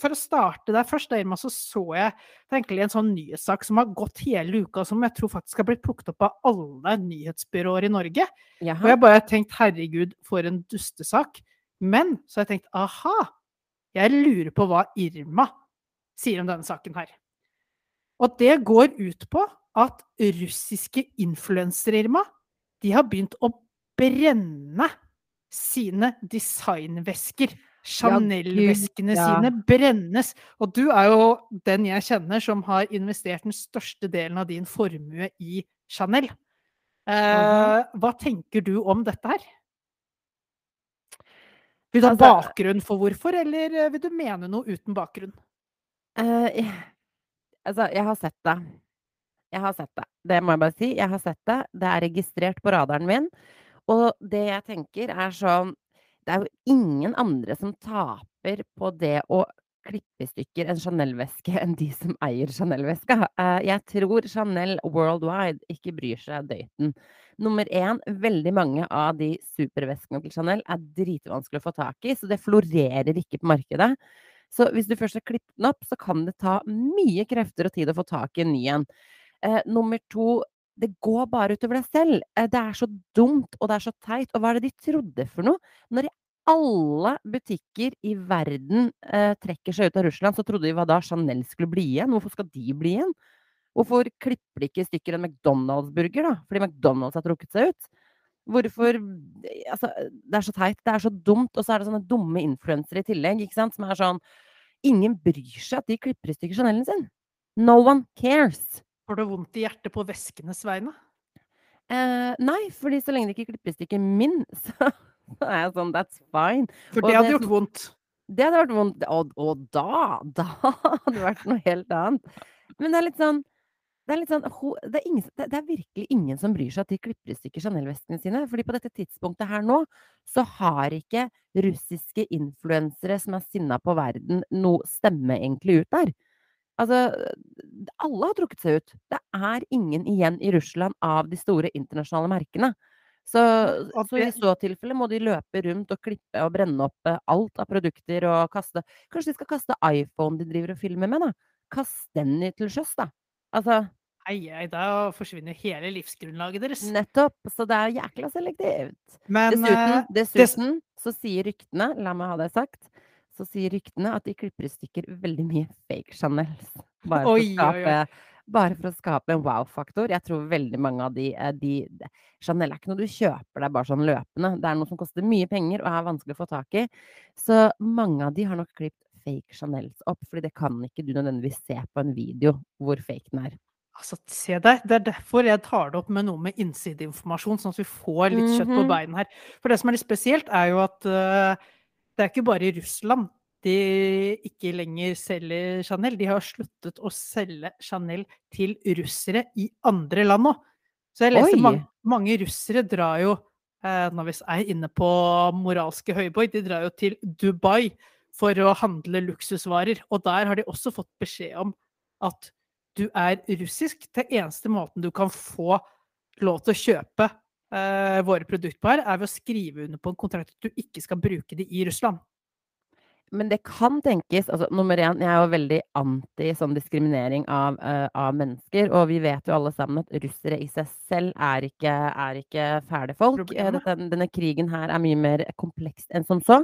For å starte der først, der, så så jeg det er egentlig en sånn nyhetssak som har gått hele uka, som jeg tror faktisk har blitt plukket opp av alle nyhetsbyråer i Norge. Og jeg bare har tenkt herregud, for en dustesak. Men så har jeg tenkt aha, jeg lurer på hva Irma sier om denne saken her. Og det går ut på at russiske influensere, Irma, de har begynt å brenne sine designvesker. Chanel-veskene ja. sine brennes. Og du er jo den jeg kjenner som har investert den største delen av din formue i Chanel. Eh. Hva tenker du om dette her? Vil du ha Altså- bakgrunn for hvorfor, eller eh, vil du mene noe uten bakgrunn? Uh, jeg- altså, jeg har sett det. Jeg har sett det. Det må jeg bare si. Jeg har sett det. Det er registrert på radaren min. Og det jeg tenker er sånn Det er jo ingen andre som taper på det å klippe i stykker en Chanel-veske enn de som eier Chanel-veska. Eh, jeg tror Chanel worldwide ikke bryr seg døyten. Nummer én, veldig mange av de superveskene til Chanel er dritvanskelig å få tak i, så det florerer ikke på markedet. Så hvis du først har klippet den opp, så kan det ta mye krefter og tid å få tak i en ny en. Eh, nummer to, det går bare utover deg selv. Eh, det er så dumt, og det er så teit. Og hva er det de trodde for noe? Når alle butikker i verden eh, trekker seg ut av Russland, så trodde de hva da Chanel skulle bli igjen? Hvorfor skal de bli igjen? Hvorfor klipper de ikke i stykker en McDonald's-burger, da? Fordi McDonald's har trukket seg ut? Hvorfor Altså, det er så teit. Det er så dumt. Og så er det sånne dumme influensere i tillegg, ikke sant, som er sånn ingen bryr seg at de klipper i stykker Chanelen sin. No one cares. Får du vondt i hjertet på veskenes vegne? Eh, nei, fordi så lenge de ikke klipper i stykker min, så, så er jeg sånn That's fine. For det hadde det gjort vondt. Det hadde vært vondt. Og, og da, da hadde det vært noe helt annet. Men det er litt sånn det er, sånn, det, er ingen, det er virkelig ingen som bryr seg at de klipper i stykker Chanel-veskene sine. fordi på dette tidspunktet her nå, så har ikke russiske influensere som er sinna på verden, noe stemme egentlig ut der. Altså, alle har trukket seg ut. Det er ingen igjen i Russland av de store internasjonale merkene. Så, så i så tilfelle må de løpe rundt og klippe og brenne opp eh, alt av produkter og kaste Kanskje de skal kaste iPhone de driver og filmer med, da? Kast den i til sjøs, da. Altså, Ei, ei, da forsvinner hele livsgrunnlaget deres. nettopp. Så det er jækla selektivt. Men Dessuten, dessuten dessuten så sier ryktene, la meg ha det sagt, så sier ryktene at de klipper i stykker veldig mye fake Chanels. Bare for, Oi, å oi, oi. skape, bare for å skape en wow-faktor. Jeg tror veldig mange av de, eh, de de- Chanel er ikke noe du kjøper deg bare sånn løpende. Det er noe som koster mye penger og er vanskelig å få tak i. Så mange av de har nok klippet fake Chanels opp, fordi det kan ikke du nødvendigvis se på en video hvor fake den er. Altså, se der. Det er derfor jeg tar det opp med noe med innsideinformasjon, sånn at vi får litt kjøtt på Mhm. beina her. For det som er litt spesielt, er jo at uh, det er ikke bare i Russland de ikke lenger selger Chanel. De har sluttet å selge Chanel til russere i andre land òg. Så jeg leser mange, mange russere drar jo eh, Når vi er inne på moralske høyborg, de drar jo til Dubai for å handle luksusvarer. Og der har de også fått beskjed om at du er russisk. Det eneste måten du kan få lov til å kjøpe eh, våre produkter på her, er ved å skrive under på en kontrakt at du ikke skal bruke de i Russland. Men det kan tenkes altså Nummer én, jeg er jo veldig anti sånn diskriminering av, uh, av mennesker. Og vi vet jo alle sammen at russere i seg selv er ikke, er ikke fæle folk. Eh, Dette, denne krigen her er mye mer kompleks enn som så.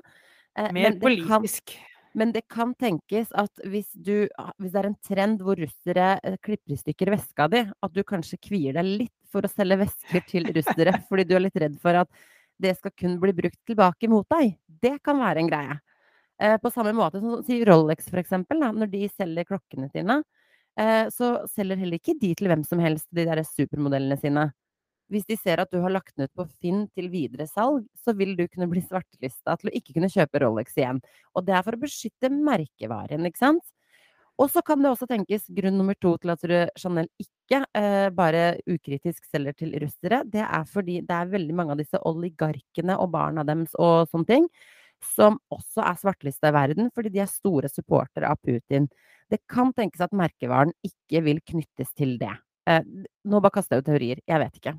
Eh, Mer men det kan- politisk. Men det kan tenkes at hvis, du, hvis det er en trend hvor russere eh, klipper i stykker veska di, at du kanskje kvier deg litt for å selge vesker til russere fordi du er litt redd for at det skal kun bli brukt tilbake mot deg. Det kan være en greie. Eh, på samme måte som sier Rolex, eksempel. Når de selger klokkene sine, eh, så selger heller ikke de til hvem som helst de der supermodellene sine. Hvis de ser at du har lagt den ut på Finn til videre salg, så vil du kunne bli svartelista til å ikke kunne kjøpe Rolex igjen. Og det er for å beskytte merkevaren, ikke sant? Og så kan det også tenkes grunn nummer to til at Chanel ikke eh, bare ukritisk selger til russere. Det er fordi det er veldig mange av disse oligarkene og barna deres og sånne ting som også er svartelista i verden, fordi de er store supportere av Putin. Det kan tenkes at merkevaren ikke vil knyttes til det. Eh, nå bare kaster jeg ut teorier. Jeg vet ikke.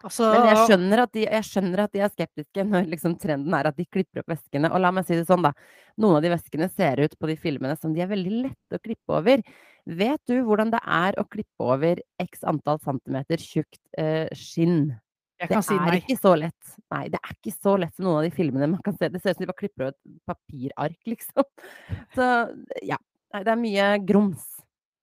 Altså, Men jeg skjønner de, jeg skjønner at de er skeptiske når liksom trenden er at de klipper opp veskene. Og la meg si det sånn, da. Noen av de veskene ser ut på de filmene som de er veldig lette å klippe over. Vet du hvordan det er å klippe over x antall centimeter tjukt eh, skinn? jeg Det si er nei. ikke så lett. Nei, det er ikke så lett som noen av de filmene man kan se. Det ser ut som de bare klipper over et papirark, liksom. Så ja. Nei, det er mye grums.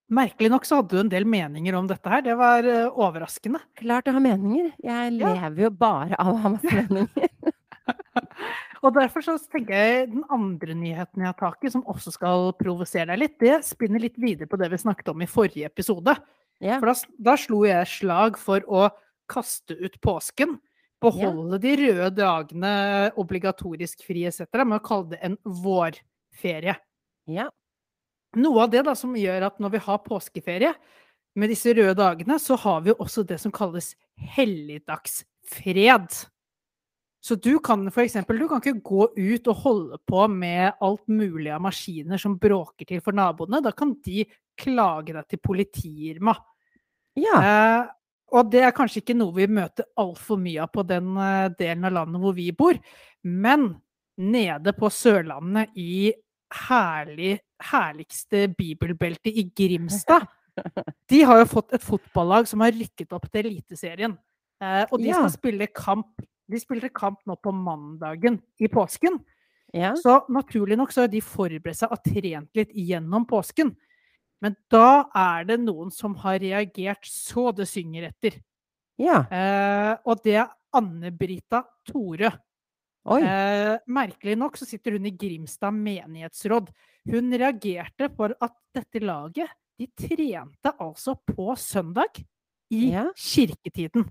Merkelig nok så hadde du en del meninger om dette her. Det var eh, overraskende. Klart jeg har meninger. Jeg Ja. lever jo bare av å ha masse meninger. Og derfor så tenker jeg den andre nyheten jeg har tak i, som også skal provosere deg litt, det spinner litt videre på det vi snakket om i forrige episode. Ja. For da, da slo jeg slag for å kaste ut påsken. Beholde de røde dagene obligatorisk fri etc. med å kalle det en vårferie. ja. Noe av det da som gjør at når vi har påskeferie med disse røde dagene, så har vi jo også det som kalles helligdagsfred. Så du kan eksempel, du kan ikke gå ut og holde på med alt mulig av maskiner som bråker til for naboene. Da kan de klage deg til politifirma. Ja. Eh, og det er kanskje ikke noe vi møter altfor mye av på den eh, delen av landet hvor vi bor, men nede på Sørlandet i herlig, herligste bibelbeltet i Grimstad, de har jo fått et fotballag som har rykket opp til Eliteserien. Eh, og de Ja. skal spille kamp de spilte kamp nå på mandagen i påsken. ja. Så naturlig nok så har de forberedt seg og trent litt gjennom påsken. Men da er det noen som har reagert så det synger etter. ja. Eh, og det er Anne-Brita Tore. Eh, merkelig nok så sitter hun i Grimstad menighetsråd. Hun reagerte på at dette laget de trente altså på søndag i Ja. kirketiden.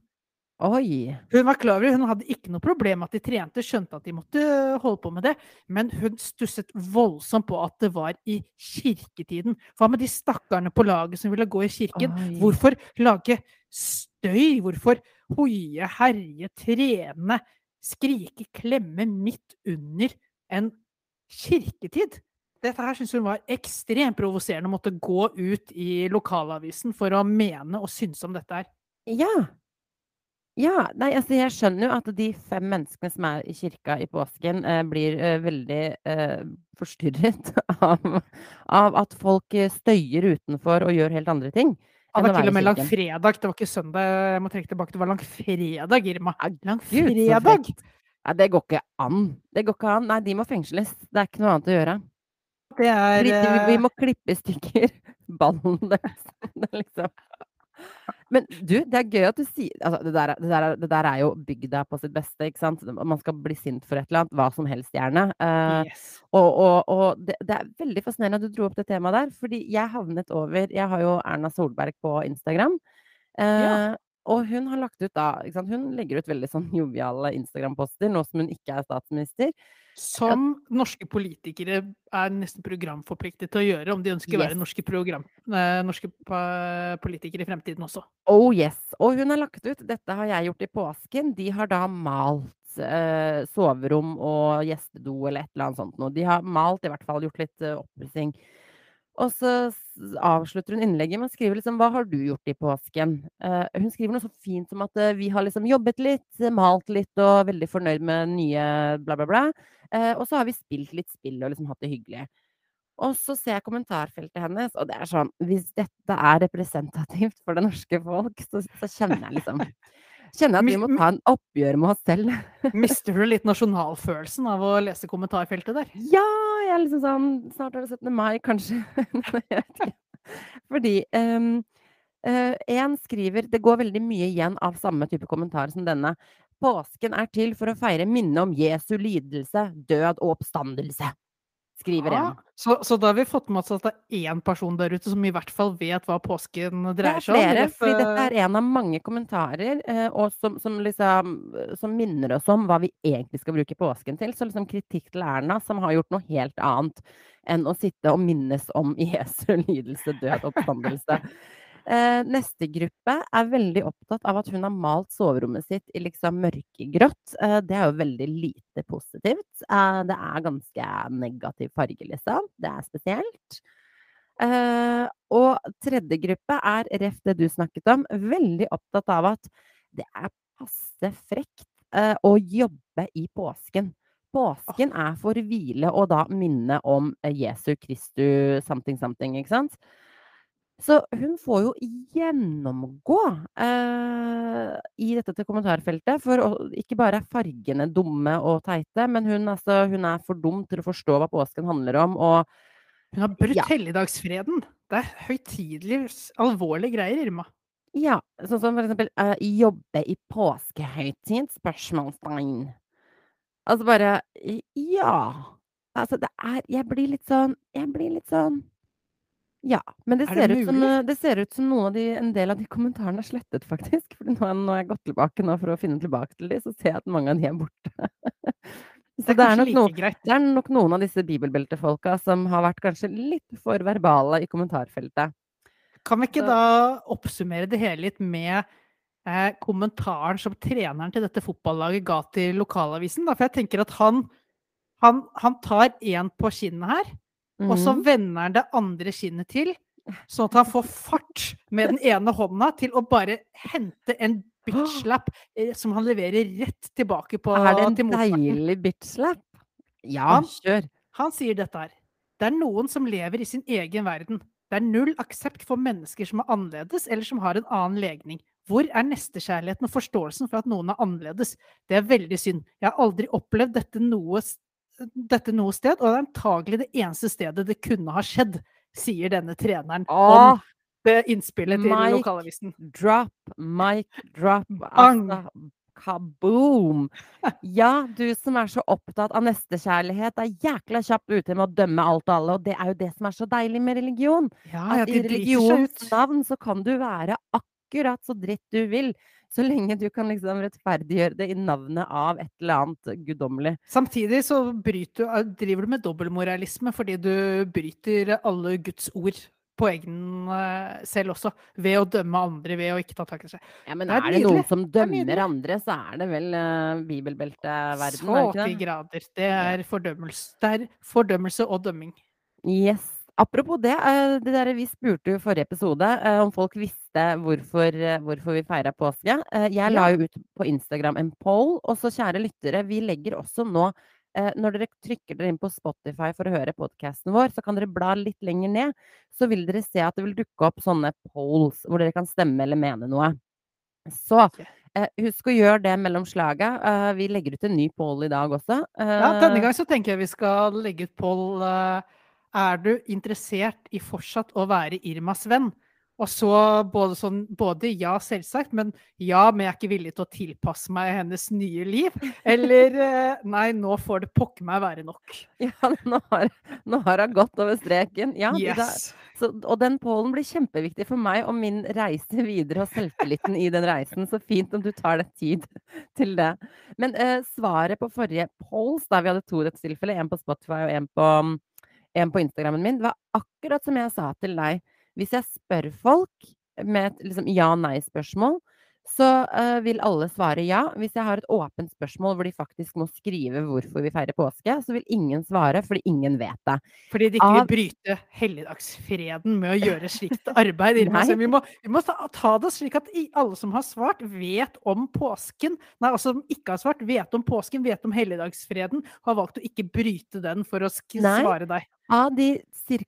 Oi. Hun var klar over, hun hadde ikke noe problem med at de trente, skjønte at de måtte holde på med det, men hun stusset voldsomt på at det var i kirketiden. Hva med de stakkarene på laget som ville gå i kirken? Oi. Hvorfor lage støy? Hvorfor hoie, herje, trene, skrike, klemme midt under en kirketid? Dette her syns hun var ekstremt provoserende, å måtte gå ut i lokalavisen for å mene og synes om dette her. Ja. Ja, nei, altså jeg skjønner jo at de fem menneskene som er i kirka i påsken, eh, blir eh, veldig eh, forstyrret av, av at folk eh, støyer utenfor og gjør helt andre ting. Ja, har til og med langfredag, det var ikke søndag. Jeg må trekke tilbake, det var langfredag, Irma. Langfredag! Nei, det går ikke an. Det går ikke an. Nei, de må fengsles. Det er ikke noe annet å gjøre. Det er vi, vi eh, må klippe i stykker ballen deres. Er liksom Men du, det er gøy at du sier altså, det, der, er- det, der, er- det der er jo bygda på sitt beste, ikke sant? Man skal bli sint for et eller annet, hva som helst gjerne. Eh, yes. og og, og det, det er veldig fascinerende at du dro opp det temaet der, fordi jeg havnet over Jeg har jo Erna Solberg på Instagram. Eh, Ja. Og hun har lagt ut da? Hun legger ut veldig sånn joviale Instagram-poster nå som hun ikke er statsminister. Som norske politikere er nesten programforpliktet til å gjøre, om de ønsker å være norske, program, eh, norske politikere i fremtiden også. Oh yes. Og hun har lagt ut Dette har jeg gjort i påsken. De har da malt eh, soverom og gjestedo eller et eller annet sånt noe. De har malt, i hvert fall gjort litt eh, oppussing. Og så avslutter hun innlegget med å skrive liksom Hva har du gjort i påsken? Uh, hun skriver noe så fint som at uh, vi har liksom jobbet litt, eh, malt litt og veldig fornøyd med nye bla, bla, bla. Uh, og så har vi spilt litt spill og liksom hatt det hyggelig. Og så ser jeg kommentarfeltet hennes, og det er sånn Hvis dette er representativt for det norske folk, så, så kjenner jeg liksom Kjenner jeg at vi må ta en oppgjør med oss selv. Mister du litt nasjonalfølelsen av å lese kommentarfeltet der? Ja, jeg er liksom sånn Snart er det 17. mai, kanskje. Fordi um, en skriver Det går veldig mye igjen av samme type kommentar som denne. Påsken er til for å feire minnet om Jesu lidelse, død og oppstandelse. Skriver en. Ja, så, så da har vi fått med oss at det er én person der ute som i hvert fall vet hva påsken dreier er seg om. Det er flere, for fordi dette er en av mange kommentarer, eh, og som, som liksom som minner oss om hva vi egentlig skal bruke påsken til. Så liksom kritikk til Erna, som har gjort noe helt annet enn å sitte og minnes om Jesu lidelse, død, oppstandelse. Eh, neste gruppe er veldig opptatt av at hun har malt soverommet sitt i liksom mørkegrått. Eh, det er jo veldig lite positivt. Eh, det er ganske negativ farge, liksom. Det er spesielt. Eh, og tredje gruppe er, ref det du snakket om, veldig opptatt av at det er passe frekt eh, å jobbe i påsken. Påsken er for hvile og da minne om Jesu Kristu something something, ikke sant? Så hun får jo gjennomgå eh, i dette til kommentarfeltet, for å, ikke bare er fargene dumme og teite, men hun, altså, hun er for dum til å forstå hva påsken handler om, og Hun har brutt Ja. helligdagsfreden. Det er høytidelig, alvorlige greier, Irma. Ja, sånn som for eksempel eh, jobbe i påskehøytid? Spørsmålstegn. Altså bare Ja. Altså det er Jeg blir litt sånn Jeg blir litt sånn Ja. Men det Er ser, det ut som, det ser ut som noen av de, en del av de kommentarene er slettet, faktisk. For nå, nå har jeg gått tilbake nå for å finne tilbake til de, så ser jeg at mange av de er borte. Så Det det er er, nok like noen, det er nok noen av disse bibelbeltefolka som har vært kanskje litt for verbale i kommentarfeltet. Kan vi ikke Så- da oppsummere det hele litt med eh, kommentaren som treneren til dette fotballaget ga til lokalavisen? Da? For jeg tenker at han, han, han tar én på kinnet her, og så Mhm. vender han det andre kinnet til, sånn at han får fart med den ene hånda til å bare hente en bitch-slap eh, som han leverer rett tilbake på, Er det en deilig bitch-slap? Ja, Han- kjør. Han sier dette her. Det er noen som lever i sin egen verden. Det er null aksept for mennesker som er annerledes, eller som har en annen legning. Hvor er nestekjærligheten og forståelsen for at noen er annerledes? Det er veldig synd. Jeg har aldri opplevd dette noe, dette noe sted, og det er antagelig det eneste stedet det kunne ha skjedd, sier denne treneren Åh, om det innspillet til Mike lokalavisen. drop, mic drop. Altså, kaboom! Ja, du som er så opptatt av nestekjærlighet, er jækla kjapt ute med å dømme alt og alle, og det er jo det som er så deilig med religion. Ja, At i religionens navn så kan du være akkurat så dritt du vil, så lenge du kan liksom rettferdiggjøre det i navnet av et eller annet guddommelig. Samtidig så bryter, du- eh, driver du med dobbeltmoralisme fordi du bryter alle Guds ord på egen eh, selv også, ved å dømme andre, ved å ikke ta tak i seg. Ja, men Det er, er det noen som er dømmer andre, så er det vel uh, bibelbelteverden, Så er det ikke til grader. Det er fordømmelse. Det er fordømmelse og dømming. Yes. Apropos det, eh, det der vi spurte jo i forrige episode eh, om folk visste hvorfor, eh, hvorfor vi feira påske. Jeg la jo ut på Instagram en poll, og så kjære lyttere, vi legger også nå Når dere trykker dere inn på Spotify for å høre podkasten vår, så kan dere bla litt lenger ned. Så vil dere se at det vil dukke opp sånne polls hvor dere kan stemme eller mene noe. Så eh, husk å gjøre det mellom slaga. Eh, vi legger ut en ny poll i dag også. Ja, denne gang så tenker jeg vi skal legge ut poll eh, Er du interessert i fortsatt å være Irmas venn? Og så både sånn Både ja, selvsagt, men ja, men jeg er ikke villig til å tilpasse meg hennes nye liv. Eller eh, nei, nå får det pokker meg være nok. Ja, nå har, nå har hun gått over streken. Ja, Yes. så, og den pollen blir kjempeviktig for meg og min reise videre og selvtilliten i den reisen. Så fint om du tar deg tid til det. Men eh, svaret på forrige polls, da vi hadde to rettstilfeller, en på Spotify og en på, en på Instagrammen min, var akkurat som jeg sa til deg. Hvis jeg spør folk med et liksom, ja-nei-spørsmål, så uh, vil alle svare ja. Hvis jeg har et åpent spørsmål hvor de faktisk må skrive hvorfor vi feirer påske, så vil ingen svare, fordi ingen vet det. Fordi de ikke vil bryte helligdagsfreden med å gjøre slikt arbeid. Nei. Vi må, vi må ta, ta det slik at alle som har svart, vet om påsken. Nei, altså som ikke har svart, vet om påsken, vet om helligdagsfreden, har valgt å ikke bryte den for å svare deg. Av de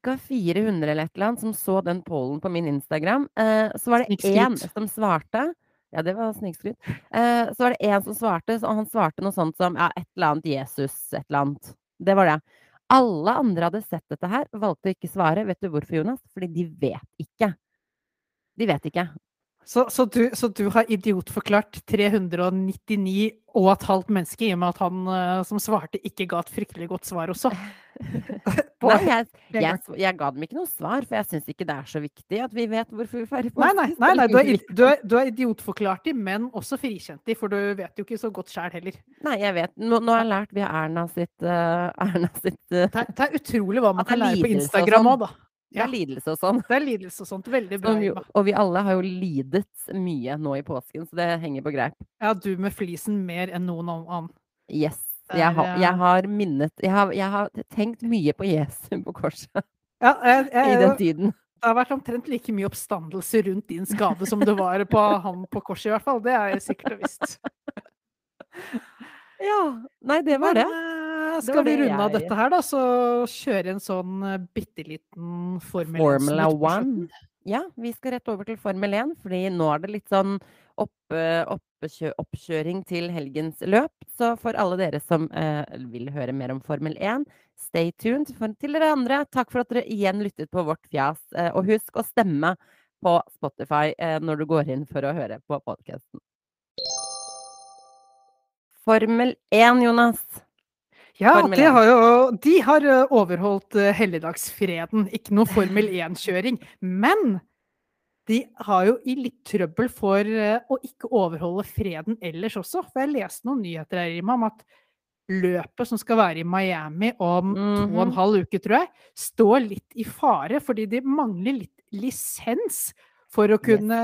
ca. 400 eller et eller annet som så den pollen på min Instagram, uh, så var det én som svarte. Ja, det var snikskryt. Eh, så var det én som svarte, og han svarte noe sånt som ja, et eller annet Jesus, et eller annet. Det var det. Alle andre hadde sett dette her, valgte å ikke svare. Vet du hvorfor, Jonas? Fordi de vet ikke. De vet ikke. Så, så, du, så du har idiotforklart 399 og et halvt menneske, i og med at han eh, som svarte, ikke ga et fryktelig godt svar også? På- Nei, jeg, jeg, jeg ga dem ikke noe svar, for jeg syns ikke det er så viktig at vi vet hvorfor vi feirer Nei, nei, nei, nei du, er, du, er, du er idiotforklart de, men også frikjent de, for du vet jo ikke så godt sjæl heller. Nei, jeg vet. Nå, nå har jeg lært via Erna sitt uh, Erna sitt uh, Det er, det er utrolig hva man kan lære på Instagram sånn. òg, da. Det er Ja. lidelse og sånn. Det er lidelse og sånt. Veldig bra. Så, og vi alle har jo lidet mye nå i påsken, så det henger på greip. Ja, du med flisen mer enn noen annen. Yes. Jeg har, eh, jeg har minnet jeg har, jeg har tenkt mye på Jesu på korset Ja, jeg, i den tiden. det har vært omtrent like mye oppstandelse rundt din skade som det var på han på korset, i hvert fall. Det er jeg sikkert og visst. Ja. Nei, det var det. Eh, skal vi runde av dette her, da, så kjøre en sånn uh, bitte liten Formel 1 Formula snutt på One. slutten? Ja, vi skal rett over til Formel 1, fordi nå er det litt sånn opp, oppkjø, oppkjøring til helgens løp. Så for alle dere som eh, vil høre mer om Formel 1, stay tuned. For til dere andre, takk for at dere igjen lyttet på vårt fjas. Eh, og husk å stemme på Spotify eh, når du går inn for å høre på podkasten. Formel 1, Jonas. Ja, Formel det 1. har jo, de har uh, overholdt uh, helligdagsfreden. Ikke noe Formel 1-kjøring. Men de har jo i litt trøbbel for uh, å ikke overholde freden ellers også. For jeg leste noen nyheter her, Rima, om at løpet som skal være i Miami om to og en Mhm. halv uke, tror jeg, står litt i fare fordi de mangler litt lisens for å kunne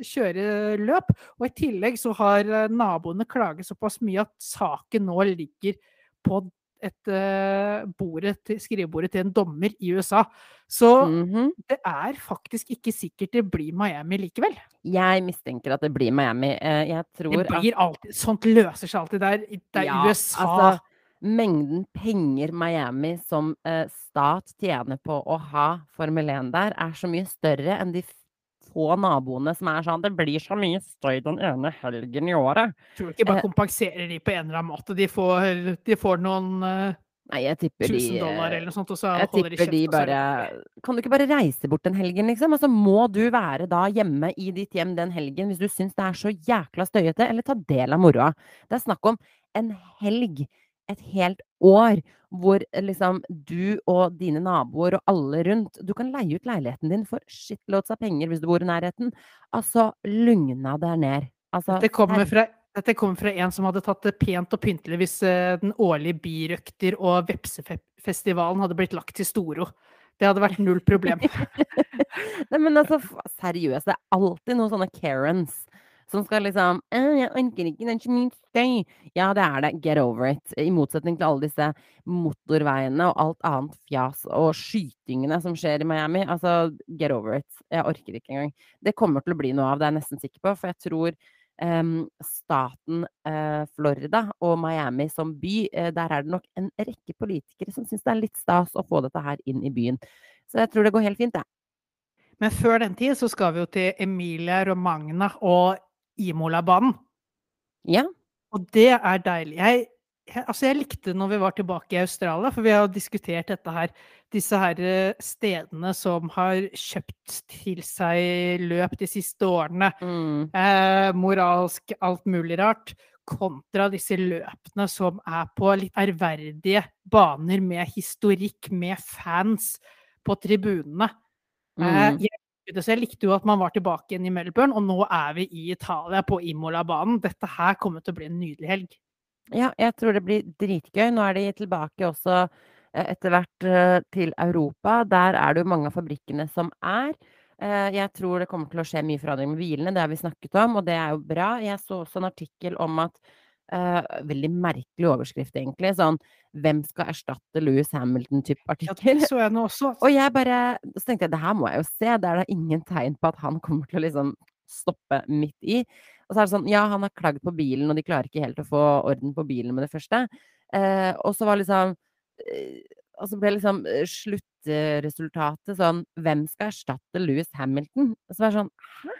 kjøre løp. Og i tillegg så har naboene klaget såpass mye at saken nå ligger på et eh, bordet til, skrivebordet til en dommer i USA. Så Mhm. det er faktisk ikke sikkert det blir Miami likevel. Jeg mistenker at det blir Miami. Eh, jeg tror Det blir alltid, sånt løser seg alltid der. Det er Ja, USA. altså, mengden penger Miami som eh, stat tjener på å ha Formel 1 der, er så mye større enn de få naboene som er sånn Det blir så mye støy den ene helgen i året. tror du ikke bare eh, kompenserer de på en eller annen måte. De får, de får noen eh, Nei, jeg tipper de dollar eller noe sånt, og så Jeg holder de tipper de kjeft, er bare. Kan du ikke bare reise bort den helgen, liksom? Altså, må du være da hjemme i ditt hjem den helgen hvis du syns det er så jækla støyete, eller ta del av moroa? Det er snakk om en helg, et helt år, hvor eh, liksom du og dine naboer og alle rundt Du kan leie ut leiligheten din for shitloads av penger hvis du bor i nærheten. Altså, lugna deg ned. Altså, Dette kommer fra dette kommer fra en som hadde tatt det pent og pyntelig hvis eh, den årlige birøkter- og vepsefestivalen hadde blitt lagt til Storo. Det hadde vært null problem. Nei, men altså, seriøst, det er alltid noen sånne Karens som skal liksom «Øh, 'Jeg orker ikke, det er så mye støy'. Ja, det er det. Get over it. I motsetning til alle disse motorveiene og alt annet fjas og skytingene som skjer i Miami. Altså, get over it. Jeg orker ikke engang. Det kommer til å bli noe av det, er jeg nesten sikker på, for jeg tror Um, staten uh, Florida og Miami som by, uh, der er det nok en rekke politikere som syns det er litt stas å få dette her inn i byen. Så jeg tror det går helt fint, jeg. Men før den tid så skal vi jo til Emilia Romagna og Imola-banen. Ja. Og det er deilig. Jeg, jeg, altså jeg likte når vi var tilbake i Australia, for vi har diskutert dette her. Disse her eh, stedene som har kjøpt til seg løp de siste årene. Mm. Eh, moralsk, alt mulig rart. Kontra disse løpene som er på litt ærverdige baner med historikk, med fans på tribunene. Eh, Mm. jeg, det, så jeg likte jo at man var tilbake igjen i Melbourne, og nå er vi i Italia, på Imola-banen. Dette her kommer til å bli en nydelig helg. Ja, jeg tror det blir dritgøy. Nå er de tilbake også eh, etter hvert eh, til Europa. Der er det jo mange av fabrikkene som er. Eh, Jeg tror det kommer til å skje mye forandring med hvilene, det har vi snakket om, og det er jo bra. Jeg så også en artikkel om at eh, Veldig merkelig overskrift, egentlig. Sånn 'Hvem skal erstatte Louis Hamilton?'-type artikkel. Ja, så jeg nå også. Og jeg bare Så tenkte jeg det her må jeg jo se. Det er da ingen tegn på at han kommer til å liksom stoppe midt i. Og så er det sånn Ja, han har klagd på bilen, og de klarer ikke helt å få orden på bilen med det første. Uh, og så var liksom uh, Og så ble liksom sluttresultatet sånn Hvem skal erstatte Louis Hamilton? Og så var det sånn Hæ?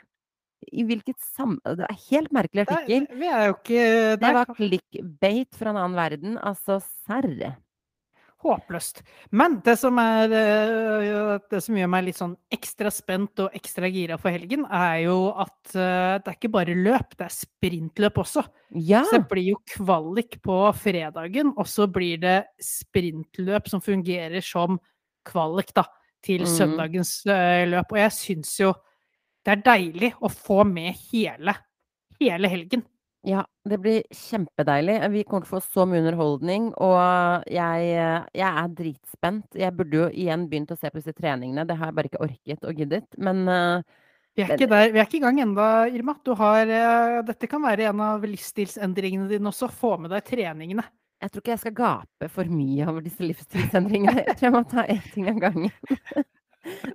I hvilket sam... Det er helt merkelig artikkel. vi er jo ikke Det var clickbait fra en annen verden. Altså, serr. Håpløst. Men det som, er, eh, det som gjør meg litt sånn ekstra spent og ekstra gira for helgen, er jo at eh, det er ikke bare løp, det er sprintløp også. Ja! Så det blir jo kvalik på fredagen, og så blir det sprintløp som fungerer som kvalik da, til Mhm. søndagens eh, løp. Og jeg syns jo det er deilig å få med hele, hele helgen. Ja, det blir kjempedeilig. Vi kommer til å få så mye underholdning, og jeg, jeg er dritspent. Jeg burde jo igjen begynt å se på disse treningene, det har jeg bare ikke orket og giddet. Men uh, Vi er der, vi er ikke i gang ennå, Irma. Du har, uh, dette kan være en av livsstilsendringene dine også. Få med deg treningene. jeg tror ikke jeg skal gape for mye over disse livsstilsendringene. Jeg tror jeg må ta én ting av gangen.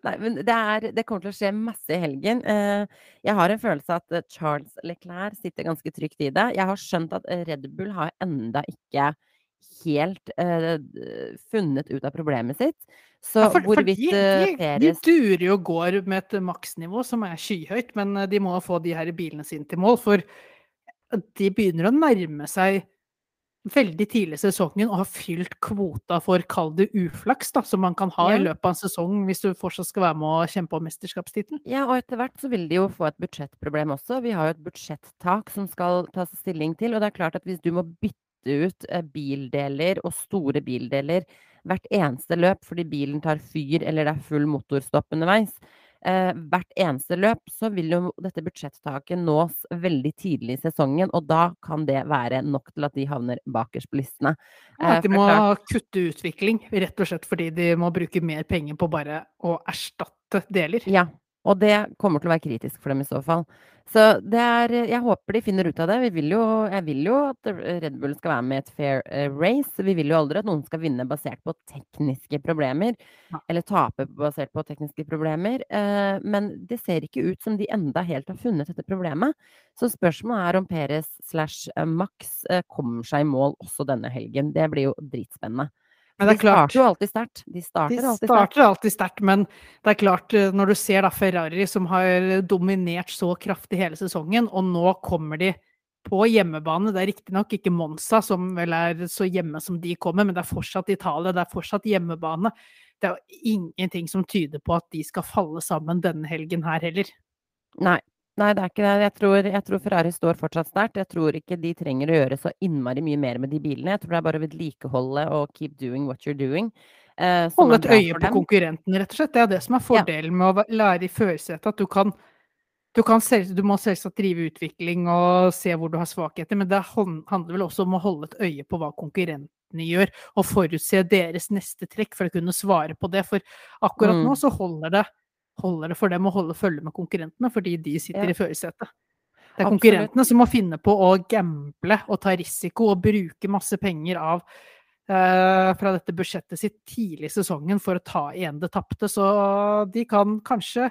Nei, men det, er, det kommer til å skje masse i helgen. Eh, Jeg har en følelse at eh, Charles Leclerc sitter ganske trygt i det. Jeg har skjønt at eh, Red Bull har enda ikke helt uh, funnet ut av problemet sitt. Så Ja, for, for hvorvidt de, de, de durer jo og går med et maksnivå som er skyhøyt, men de må få de her bilene sine til mål. For de begynner å nærme seg veldig tidlig i sesongen og har fylt kvota for, kall det uflaks, da, som man kan ha Ja. i løpet av en sesong hvis du fortsatt skal være med å kjempe om mesterskapstittelen. Ja, og etter hvert så vil de jo få et budsjettproblem også. Vi har jo et budsjettak som skal tas stilling til, og det er klart at hvis du må bytte ut eh, bildeler og store bildeler hvert eneste løp fordi bilen tar fyr eller det er full motorstopp underveis, eh, hvert eneste løp, så vil jo dette budsjettaket nås veldig tidlig i sesongen, og da kan det være nok til at de havner bakerst på listene. Eh, at de må klart- kutte utvikling, rett og slett fordi de må bruke mer penger på bare å erstatte deler. Ja, og det kommer til å være kritisk for dem i så fall. Så det er Jeg håper de finner ut av det. Vi vil jo, jeg vil jo at Red Bull skal være med i et fair eh, race. Vi vil jo aldri at noen skal vinne basert på tekniske problemer. Eller tape basert på tekniske problemer. Eh, men det ser ikke ut som de enda helt har funnet dette problemet. Så spørsmålet er om Perez slash eh, Max kommer seg i mål også denne helgen. Det blir jo dritspennende. Men det er de starter jo alltid sterkt. De De starter alltid sterkt. starter alltid sterkt, men det er klart, eh, når du ser da Ferrari som har dominert så kraftig hele sesongen, og nå kommer de på hjemmebane. Det er riktignok ikke Monza som vel er så hjemme som de kommer, men det er fortsatt Italia, det er fortsatt hjemmebane. Det er jo ingenting som tyder på at de skal falle sammen denne helgen her heller. Nei. Nei, det er ikke det. Jeg tror, jeg tror Ferrari står fortsatt sterkt. Jeg tror ikke de trenger å gjøre så innmari mye mer med de bilene. Jeg tror det er bare å vedlikeholde og keep doing what you're doing. Eh, Holde et øye på konkurrenten, rett og slett. Det er det som er fordelen med å lære i førersetet. At du kan du, kan selv, du må selvsagt drive utvikling og se hvor du har svakheter, men det handler vel også om å holde et øye på hva konkurrentene gjør, og forutse deres neste trekk for å kunne svare på det. For akkurat Mm. nå så holder det, holder det for dem å holde følge med konkurrentene, fordi de sitter Ja. i førersetet. Det er Absolutt. konkurrentene som må finne på å gamble og ta risiko og bruke masse penger av eh, fra dette budsjettet sitt tidlig i sesongen for å ta igjen det tapte. Så de kan kanskje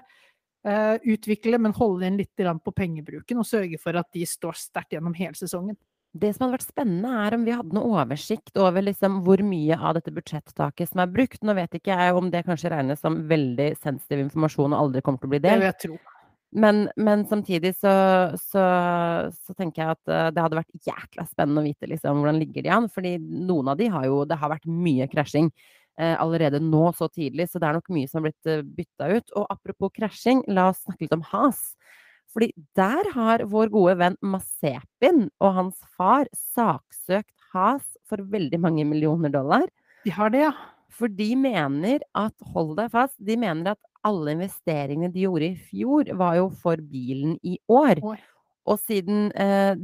eh, utvikle, men holde inn litt på pengebruken og sørge for at de står sterkt gjennom hele sesongen. Det som hadde vært spennende, er om vi hadde noe oversikt over liksom hvor mye av dette budsjettaket som er brukt. Nå vet ikke jeg om det kanskje regnes som veldig sensitiv informasjon og aldri kommer til å bli Det delt. vil jeg tro. Men, men samtidig så, så, så tenker jeg at eh, det hadde vært jækla spennende å vite liksom hvordan ligger de an. Fordi noen av de har jo Det har vært mye krasjing eh, allerede nå så tidlig, så det er nok mye som har blitt uh, bytta ut. Og apropos krasjing, la oss snakke litt om has. Fordi der har vår gode venn Masepin og hans far saksøkt has for veldig mange millioner dollar. De har det, ja. For de mener at, hold deg fast, de mener at alle investeringene de gjorde i fjor, var jo for bilen i år. Oi. Og siden eh,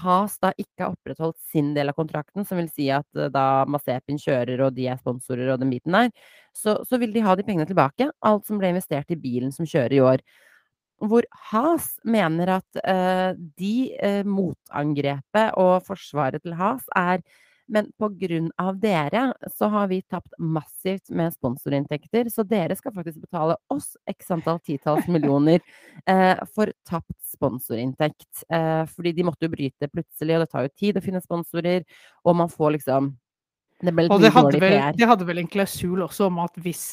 Has da ikke har opprettholdt sin del av kontrakten, som vil si at eh, da Masepin kjører og de er sponsorer og den biten der, så, så vil de ha de pengene tilbake. Alt som ble investert i bilen som kjører i år. Hvor Has mener at eh, de eh, motangrepet og forsvaret til Has er men av dere så har vi tapt massivt med sponsorinntekter, så dere skal faktisk betale oss x antall titalls millioner eh, for tapt sponsorinntekt. Eh, fordi de måtte jo bryte plutselig, og det tar jo tid å finne sponsorer, og man får liksom Det ble litt Og det hadde, vel, de hadde vel en klausul også om at hvis,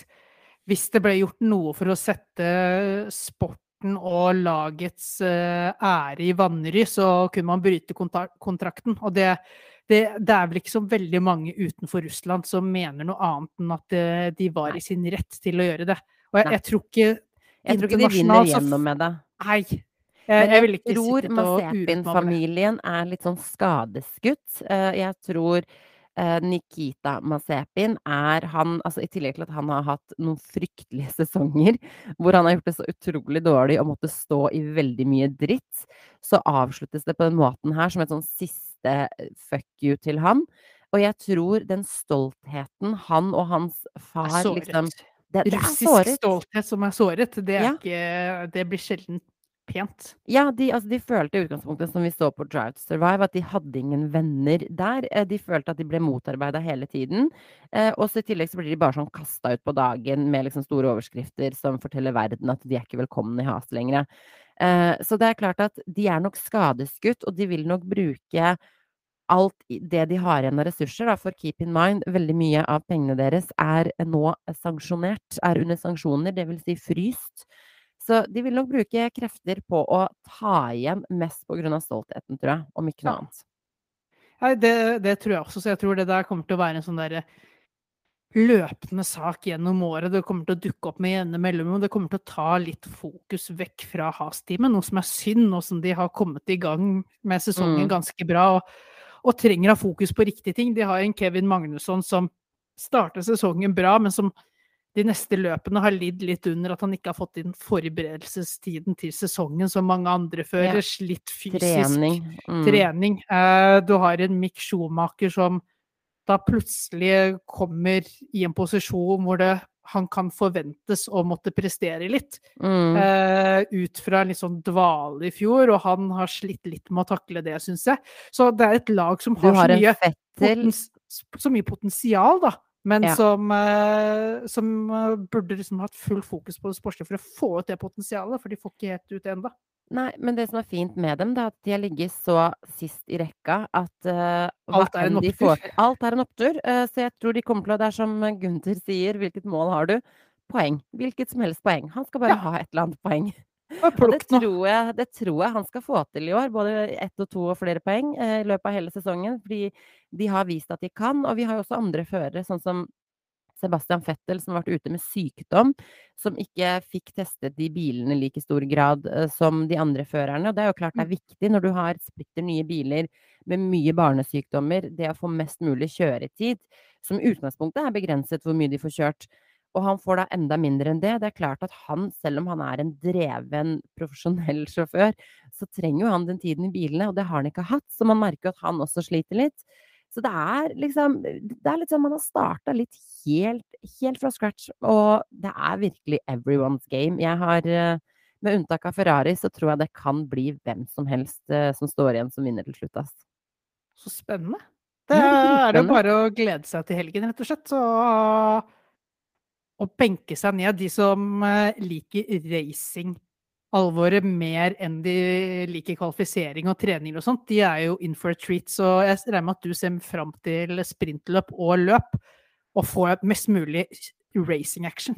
hvis det ble gjort noe for å sette sporten og lagets eh, ære i vanry, så kunne man bryte kontrakten. Og det, det, det er vel ikke så veldig mange utenfor Russland som mener noe annet enn at eh, de var i sin rett til å gjøre det. Og jeg, jeg tror ikke Jeg tror ikke de vinner gjennom med det. Nei. Men jeg jeg tror. Masepin-familien er litt sånn skadeskutt. Eh, Jeg tror Nikita Masepin er han Altså i tillegg til at han har hatt noen fryktelige sesonger hvor han har gjort det så utrolig dårlig og måtte stå i veldig mye dritt, så avsluttes det på den måten her som et sånn siste eh, fuck you til han. Og jeg tror den stoltheten han og hans far liksom det, det Russisk stolthet som er såret, det, er Ja. ikke, det blir sjelden pent. Ja, de, altså, de følte i utgangspunktet, som vi så på Drive to Survive, at de hadde ingen venner der. Eh, De følte at de ble motarbeida hele tiden. Eh, og så i tillegg så blir de bare sånn kasta ut på dagen med liksom store overskrifter som forteller verden at de er ikke velkomne i Has lenger. Eh, så det er klart at de er nok skadeskutt, og de vil nok bruke alt det de har igjen av ressurser, da, for keep in mind, veldig mye av pengene deres er nå sanksjonert, er under sanksjoner, vil si fryst. Så de vil nok bruke krefter på å ta igjen mest av stoltheten, tror jeg, om ikke noe Ja. annet. Nei, det, det tror jeg også, så jeg tror det der kommer til å være en sånn derre løpende sak gjennom året. Det kommer til å dukke opp med jevne mellomrom. Det kommer til å ta litt fokus vekk fra Has-teamet, noe som er synd, nå som de har kommet i gang med sesongen Mm. ganske bra og, og trenger å ha fokus på riktige ting. De har en Kevin Magnusson som starter sesongen bra, men som de neste løpene har lidd litt under at han ikke har fått inn forberedelsestiden til sesongen som mange andre før. Ja. Slitt fysisk Trening. Mm. trening. Eh, du har en Mick Schumacher som da plutselig kommer i en posisjon hvor det, han kan forventes å måtte prestere litt. Mm. Eh, ut fra en litt sånn dvale i fjor, og han har slitt litt med å takle det, syns jeg. Så det er et lag som har, har så, mye så mye potensial, da. Men Ja. som, eh, som eh, burde liksom hatt full fokus på det sportslige for å få ut det potensialet, for de får ikke helt ut det ennå. Nei, men det som er fint med dem, det er at de har ligget så sist i rekka at uh, Alt er får Alt er en opptur. Uh, så jeg tror de kommer til å Det er som Gunther sier, hvilket mål har du? Poeng. Hvilket som helst poeng. Han skal bare Ja. ha et eller annet poeng. Og det tror jeg det tror jeg han skal få til i år, både ett og to og flere poeng, eh, i løpet av hele sesongen. Fordi de har vist at de kan, og vi har jo også andre førere, sånn som Sebastian Fettel, som har vært ute med sykdom, som ikke fikk testet de bilene i like stor grad, eh, som de andre førerne. Og det er jo klart det er viktig når du har splitter nye biler med mye barnesykdommer, det å få mest mulig kjøretid, som i utgangspunktet er begrenset hvor mye de får kjørt. Og han får da enda mindre enn det. Det er klart at han, selv om han er en dreven, profesjonell sjåfør, så trenger jo han den tiden i bilene, og det har han ikke hatt. Så man merker jo at han også sliter litt. Så det er liksom Det er litt sånn man har starta litt helt, helt fra scratch, og det er virkelig everyone's game. Jeg har med unntak av Ferrari, så tror jeg det kan bli hvem som helst som står igjen som vinner til slutt, ass. Så spennende. Det Ja, det er er jo bare å glede seg til helgen, rett og slett. Så å benke seg ned, de som eh, liker racing-alvoret mer enn de liker kvalifisering og trening og sånt, de er jo in for a treat. Så jeg regner med at du ser fram til sprintløp og løp, og får mest mulig racing action.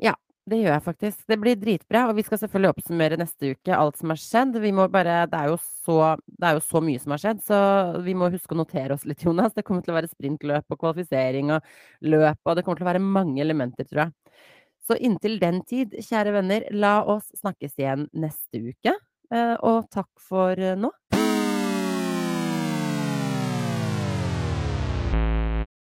Ja, det gjør jeg faktisk. Det blir dritbra, og vi skal selvfølgelig oppsummere neste uke alt som har skjedd. Bare Det er så det er jo så mye som har skjedd, så vi må huske å notere oss litt, Jonas. Det kommer til å være sprintløp og kvalifisering og løp, og det kommer til å være mange elementer, tror jeg. Så inntil den tid, kjære venner, la oss snakkes igjen neste uke, eh, og takk for nå.